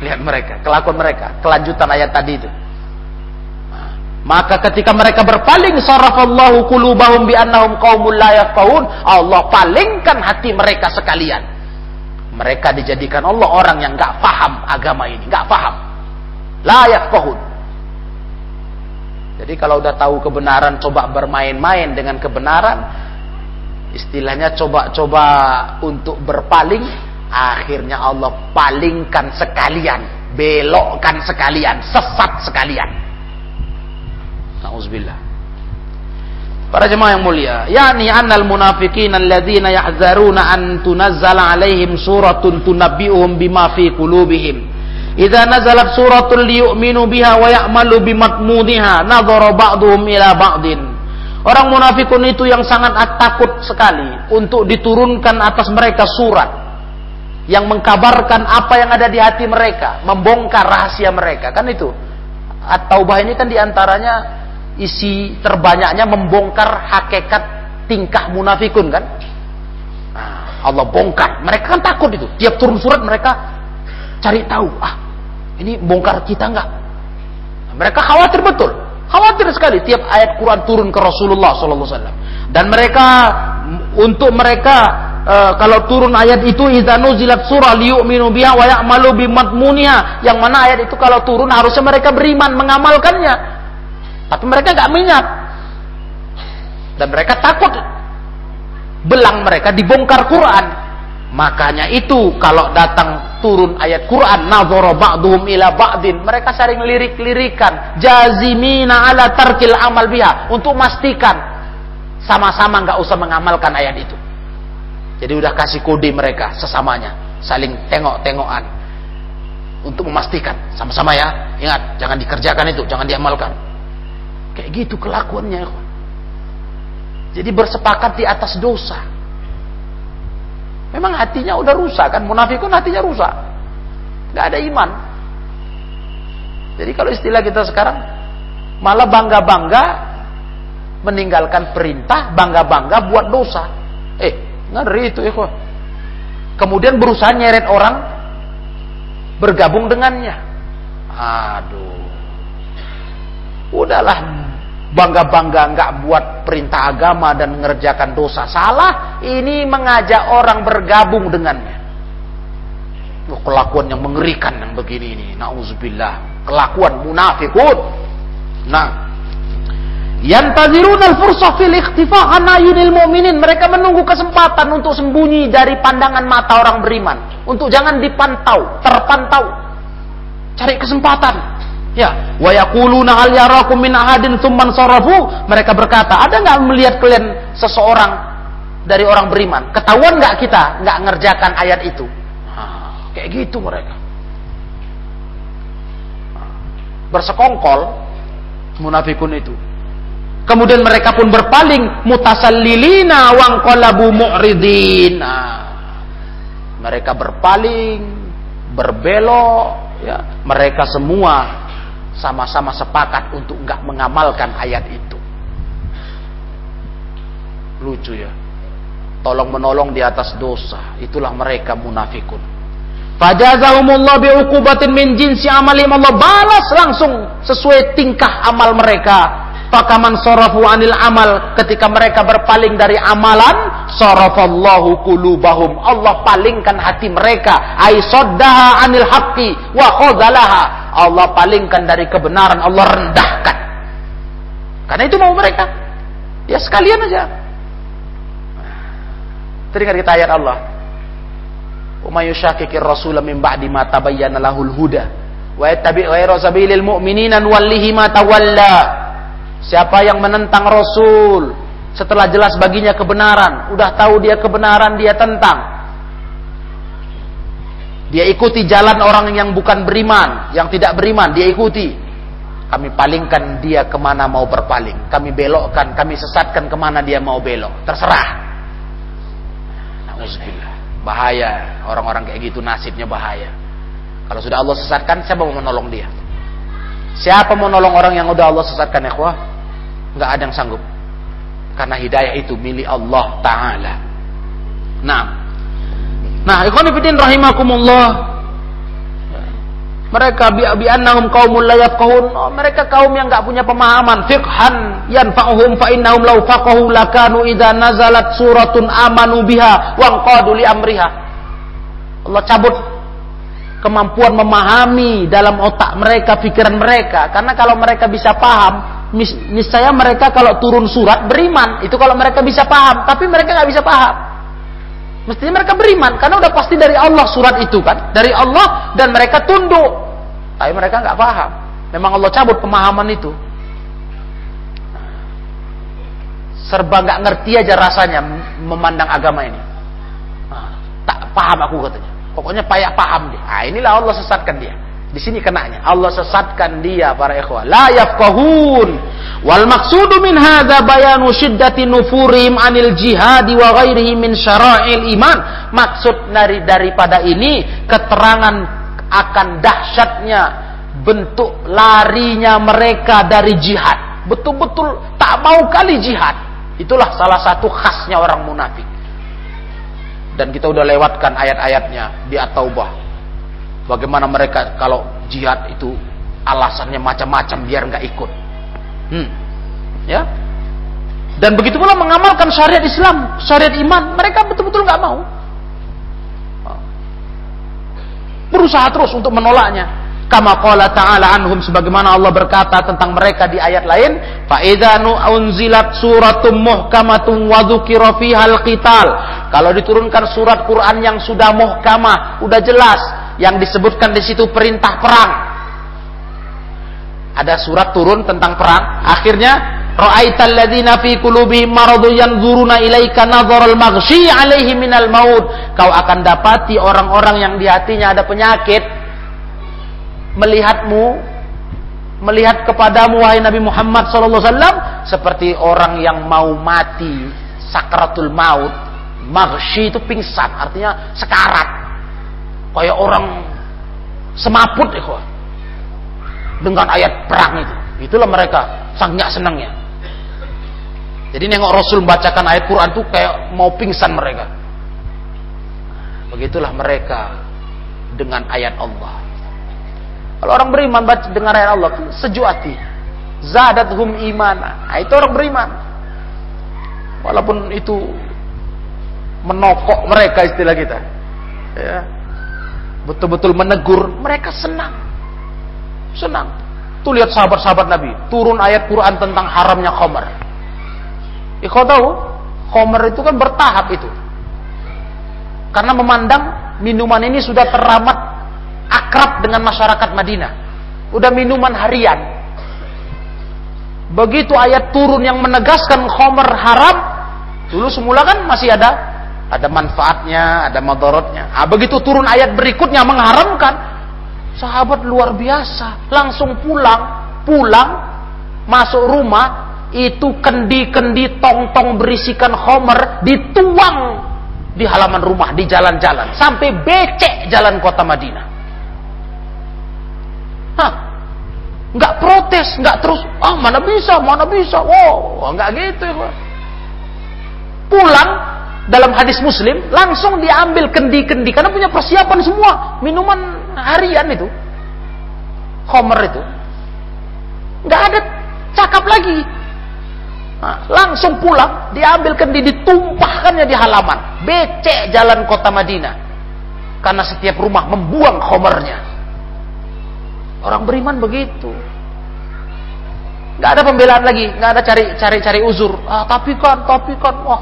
Lihat mereka, kelakuan mereka, kelanjutan ayat tadi itu. Maka ketika mereka berpaling sarafallahu qulubahum bi annahum qaumul la yafqahun, Allah palingkan hati mereka sekalian. Mereka dijadikan Allah orang yang enggak paham agama ini, enggak paham. La yafqahun. Jadi kalau udah tahu kebenaran coba bermain-main dengan kebenaran, istilahnya coba-coba untuk berpaling, akhirnya Allah palingkan sekalian, belokkan sekalian, sesat sekalian. Nauzubillah. Para jemaah yang mulia, yakni annal munafiqin alladzina yahzaruna an tunazzala alaihim suratun tunabbi'uhum bima fi qulubihim. Idza nazalat suratun liyu'minu biha wa ya'malu bimatmudiha nadhara ba'duhum ila ba'din. Orang munafikun itu yang sangat takut sekali untuk diturunkan atas mereka surat yang mengkabarkan apa yang ada di hati mereka, membongkar rahasia mereka. Kan itu. At-Taubah ini kan di antaranya isi terbanyaknya membongkar hakikat tingkah munafikun kan? Nah, Allah bongkar. Mereka kan takut itu. Tiap turun surat mereka cari tahu ah ini bongkar kita enggak mereka khawatir betul. Khawatir sekali tiap ayat Quran turun ke Rasulullah SAW dan mereka untuk mereka e, kalau turun ayat itu idza nuzilat surah liyu'minu biha wa ya'malu bimatmuniha yang mana ayat itu kalau turun harusnya mereka beriman mengamalkannya tapi mereka gak minat. Dan mereka takut belang mereka dibongkar Quran. Makanya itu kalau datang turun ayat Quran nadhara ba'duhum ila ba'din mereka sering lirik-lirikan jazimina ala tarkil amal biha untuk memastikan sama-sama nggak usah mengamalkan ayat itu. Jadi udah kasih kode mereka sesamanya saling tengok-tengokan untuk memastikan sama-sama ya ingat jangan dikerjakan itu jangan diamalkan Kayak gitu kelakuannya. Jadi bersepakat di atas dosa. Memang hatinya udah rusak kan, munafikun hatinya rusak. Gak ada iman. Jadi kalau istilah kita sekarang malah bangga-bangga meninggalkan perintah, bangga-bangga buat dosa. Eh, ngeri itu ya Kemudian berusaha nyeret orang bergabung dengannya. Aduh. Udahlah bangga-bangga nggak buat perintah agama dan mengerjakan dosa salah, ini mengajak orang bergabung dengannya. Kelakuan yang mengerikan yang begini ini, nauzubillah, kelakuan munafikun. Nah, Yantazirun al-fursah fil ikhtifa anayunil mu'minin. Mereka menunggu kesempatan untuk sembunyi dari pandangan mata orang beriman. Untuk jangan dipantau, terpantau. Cari kesempatan. Ya, wa yaquluna hal yarakum min ahadin tsumman sarafu. Mereka berkata, ada nggak melihat kalian seseorang dari orang beriman? Ketahuan nggak kita nggak ngerjakan ayat itu? Nah, kayak gitu mereka. Bersekongkol munafikun itu. Kemudian mereka pun berpaling mutasallilina wangqalabu mu'ridin. Nah, mereka berpaling, berbelok, ya. Mereka semua sama-sama sepakat untuk nggak mengamalkan ayat itu. Lucu ya. Tolong menolong di atas dosa. Itulah mereka munafikun. Fajazahumullah bi'ukubatin min jinsi amalim Allah balas langsung sesuai tingkah amal mereka. Fakaman sarafu anil amal? Ketika mereka berpaling dari amalan, sarafallahu qulubahum. Allah palingkan hati mereka. Ay saddaha anil haqqi wa khadzalaha Allah palingkan dari kebenaran Allah rendahkan. Karena itu mau mereka. Ya sekalian aja. Teringat kita ayat Allah. Umay yushakikir rasul min ba'di ma tabayyana lahul huda. Wa yattabi' ghayra sabilil mu'minina nuwallihi ma tawalla siapa yang menentang rasul setelah jelas baginya kebenaran, udah tahu dia kebenaran, dia tentang. Dia ikuti jalan orang yang bukan beriman, yang tidak beriman, dia ikuti. Kami palingkan dia ke mana mau berpaling. Kami belokkan, kami sesatkan ke mana dia mau belok. Terserah. Bahaya. Orang-orang kayak gitu nasibnya bahaya. Kalau sudah Allah sesatkan, siapa mau menolong dia? Siapa mau menolong orang yang udah Allah sesatkan, ya Nggak ada yang sanggup. Karena hidayah itu milik Allah Ta'ala. Nah. Nah, ikhwan fillah rahimakumullah. Mereka bi bi annahum qaumul la yafqahun. Oh, mereka kaum yang enggak punya pemahaman fiqhan yanfa'uhum fa innahum law faqahu lakanu idza nazalat suratun amanu biha wa qadu li amriha. Allah cabut kemampuan memahami dalam otak mereka, pikiran mereka. Karena kalau mereka bisa paham, niscaya mereka kalau turun surat beriman itu kalau mereka bisa paham. Tapi mereka nggak bisa paham. Mestinya mereka beriman karena udah pasti dari Allah surat itu kan. Dari Allah dan mereka tunduk. Tapi mereka nggak paham. Memang Allah cabut pemahaman itu. Serba nggak ngerti aja rasanya memandang agama ini. Nah, tak paham aku katanya. Pokoknya payah paham dia. Nah, inilah Allah sesatkan dia di sini kenanya. Allah sesatkan dia para ikhwah. La yafqahun. Wal maksudu min hadza bayanu syiddati nufurim anil jihadi wa ghairihi min syara'il iman. Maksud dari daripada ini keterangan akan dahsyatnya bentuk larinya mereka dari jihad. Betul-betul tak mau kali jihad. Itulah salah satu khasnya orang munafik. Dan kita udah lewatkan ayat-ayatnya di At-Taubah Bagaimana mereka kalau jihad itu alasannya macam-macam biar nggak ikut. Hmm. Ya. Dan begitu pula mengamalkan syariat Islam, syariat iman, mereka betul-betul nggak mau. Berusaha terus untuk menolaknya. Kama qala ta'ala anhum sebagaimana Allah berkata tentang mereka di ayat lain, fa idza unzilat suratum muhkamatun wa dzukira qital. Kalau diturunkan surat Quran yang sudah muhkamah, udah jelas, yang disebutkan di situ perintah perang. Ada surat turun tentang perang. Akhirnya ra'aital ladzina fi qulubihim yanzuruna ilaika nadharal maghsyi 'alaihi minal maut. Kau akan dapati orang-orang yang di hatinya ada penyakit melihatmu melihat kepadamu wahai Nabi Muhammad wasallam seperti orang yang mau mati sakratul maut. Maghsyi itu pingsan, artinya sekarat kayak orang semaput ikhwah dengan ayat perang itu. Itulah mereka sangat senangnya. Jadi nengok Rasul membacakan ayat Quran itu kayak mau pingsan mereka. Begitulah mereka dengan ayat Allah. Kalau orang beriman baca dengan ayat Allah sejuk hati. Hum imana. Nah, itu orang beriman. Walaupun itu menokok mereka istilah kita. Ya betul-betul menegur, mereka senang. Senang. Tuh lihat sahabat-sahabat Nabi, turun ayat Quran tentang haramnya khamar. Ikut tahu, khamar itu kan bertahap itu. Karena memandang minuman ini sudah teramat akrab dengan masyarakat Madinah. Udah minuman harian. Begitu ayat turun yang menegaskan khamar haram, dulu semula kan masih ada ada manfaatnya, ada madorotnya. Ah, begitu turun ayat berikutnya mengharamkan, sahabat luar biasa, langsung pulang, pulang, masuk rumah, itu kendi-kendi tong-tong berisikan homer dituang di halaman rumah, di jalan-jalan, sampai becek jalan kota Madinah. Hah, nggak protes, nggak terus, ah mana bisa, mana bisa, oh, nggak gitu ya. Pulang, dalam hadis muslim langsung diambil kendi-kendi karena punya persiapan semua minuman harian itu homer itu nggak ada cakap lagi Nah, langsung pulang, diambil kendi, ditumpahkannya di halaman. Becek jalan kota Madinah. Karena setiap rumah membuang khomernya. Orang beriman begitu. Gak ada pembelaan lagi, gak ada cari cari cari uzur. Ah, tapi kan, tapi kan, wah,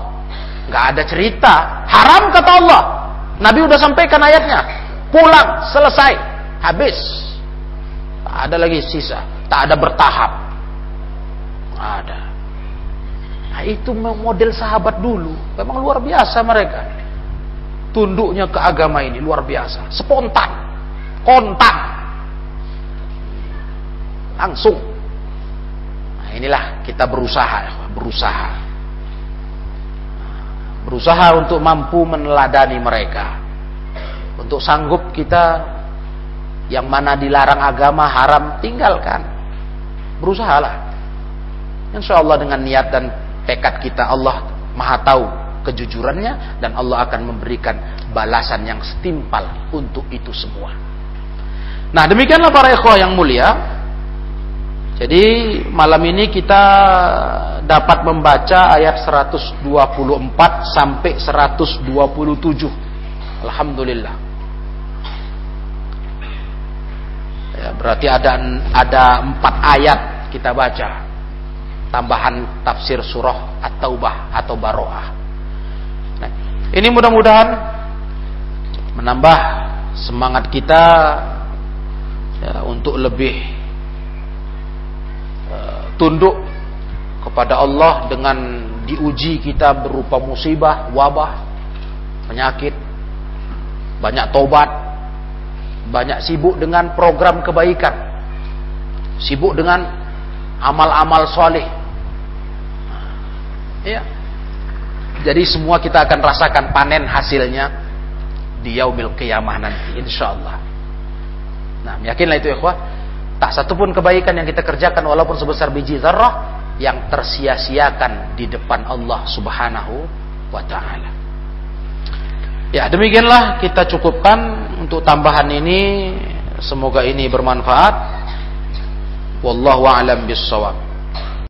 gak ada cerita. Haram kata Allah. Nabi udah sampaikan ayatnya. Pulang, selesai, habis. Tak ada lagi sisa, tak ada bertahap. ada. Nah, itu model sahabat dulu. Memang luar biasa mereka. Tunduknya ke agama ini luar biasa. Spontan. Kontan. Langsung. Nah, inilah kita berusaha. Berusaha. Berusaha untuk mampu meneladani mereka. Untuk sanggup kita yang mana dilarang agama haram tinggalkan. Berusahalah. Insya Allah dengan niat dan tekad kita Allah maha tahu kejujurannya dan Allah akan memberikan balasan yang setimpal untuk itu semua. Nah demikianlah para ikhwah yang mulia. Jadi malam ini kita dapat membaca ayat 124 sampai 127. Alhamdulillah. Ya, berarti ada ada empat ayat kita baca tambahan tafsir surah At-Taubah atau Baroah. Nah, ini mudah-mudahan menambah semangat kita ya, untuk lebih tunduk kepada Allah dengan diuji kita berupa musibah, wabah, penyakit, banyak tobat, banyak sibuk dengan program kebaikan, sibuk dengan amal-amal soleh, Ya. Jadi semua kita akan rasakan panen hasilnya di yaumil qiyamah nanti insyaallah. Nah, yakinlah itu ya Tak satu pun kebaikan yang kita kerjakan walaupun sebesar biji zarrah yang tersia-siakan di depan Allah Subhanahu wa taala. Ya, demikianlah kita cukupkan untuk tambahan ini. Semoga ini bermanfaat. Wallahu a'lam bissawab.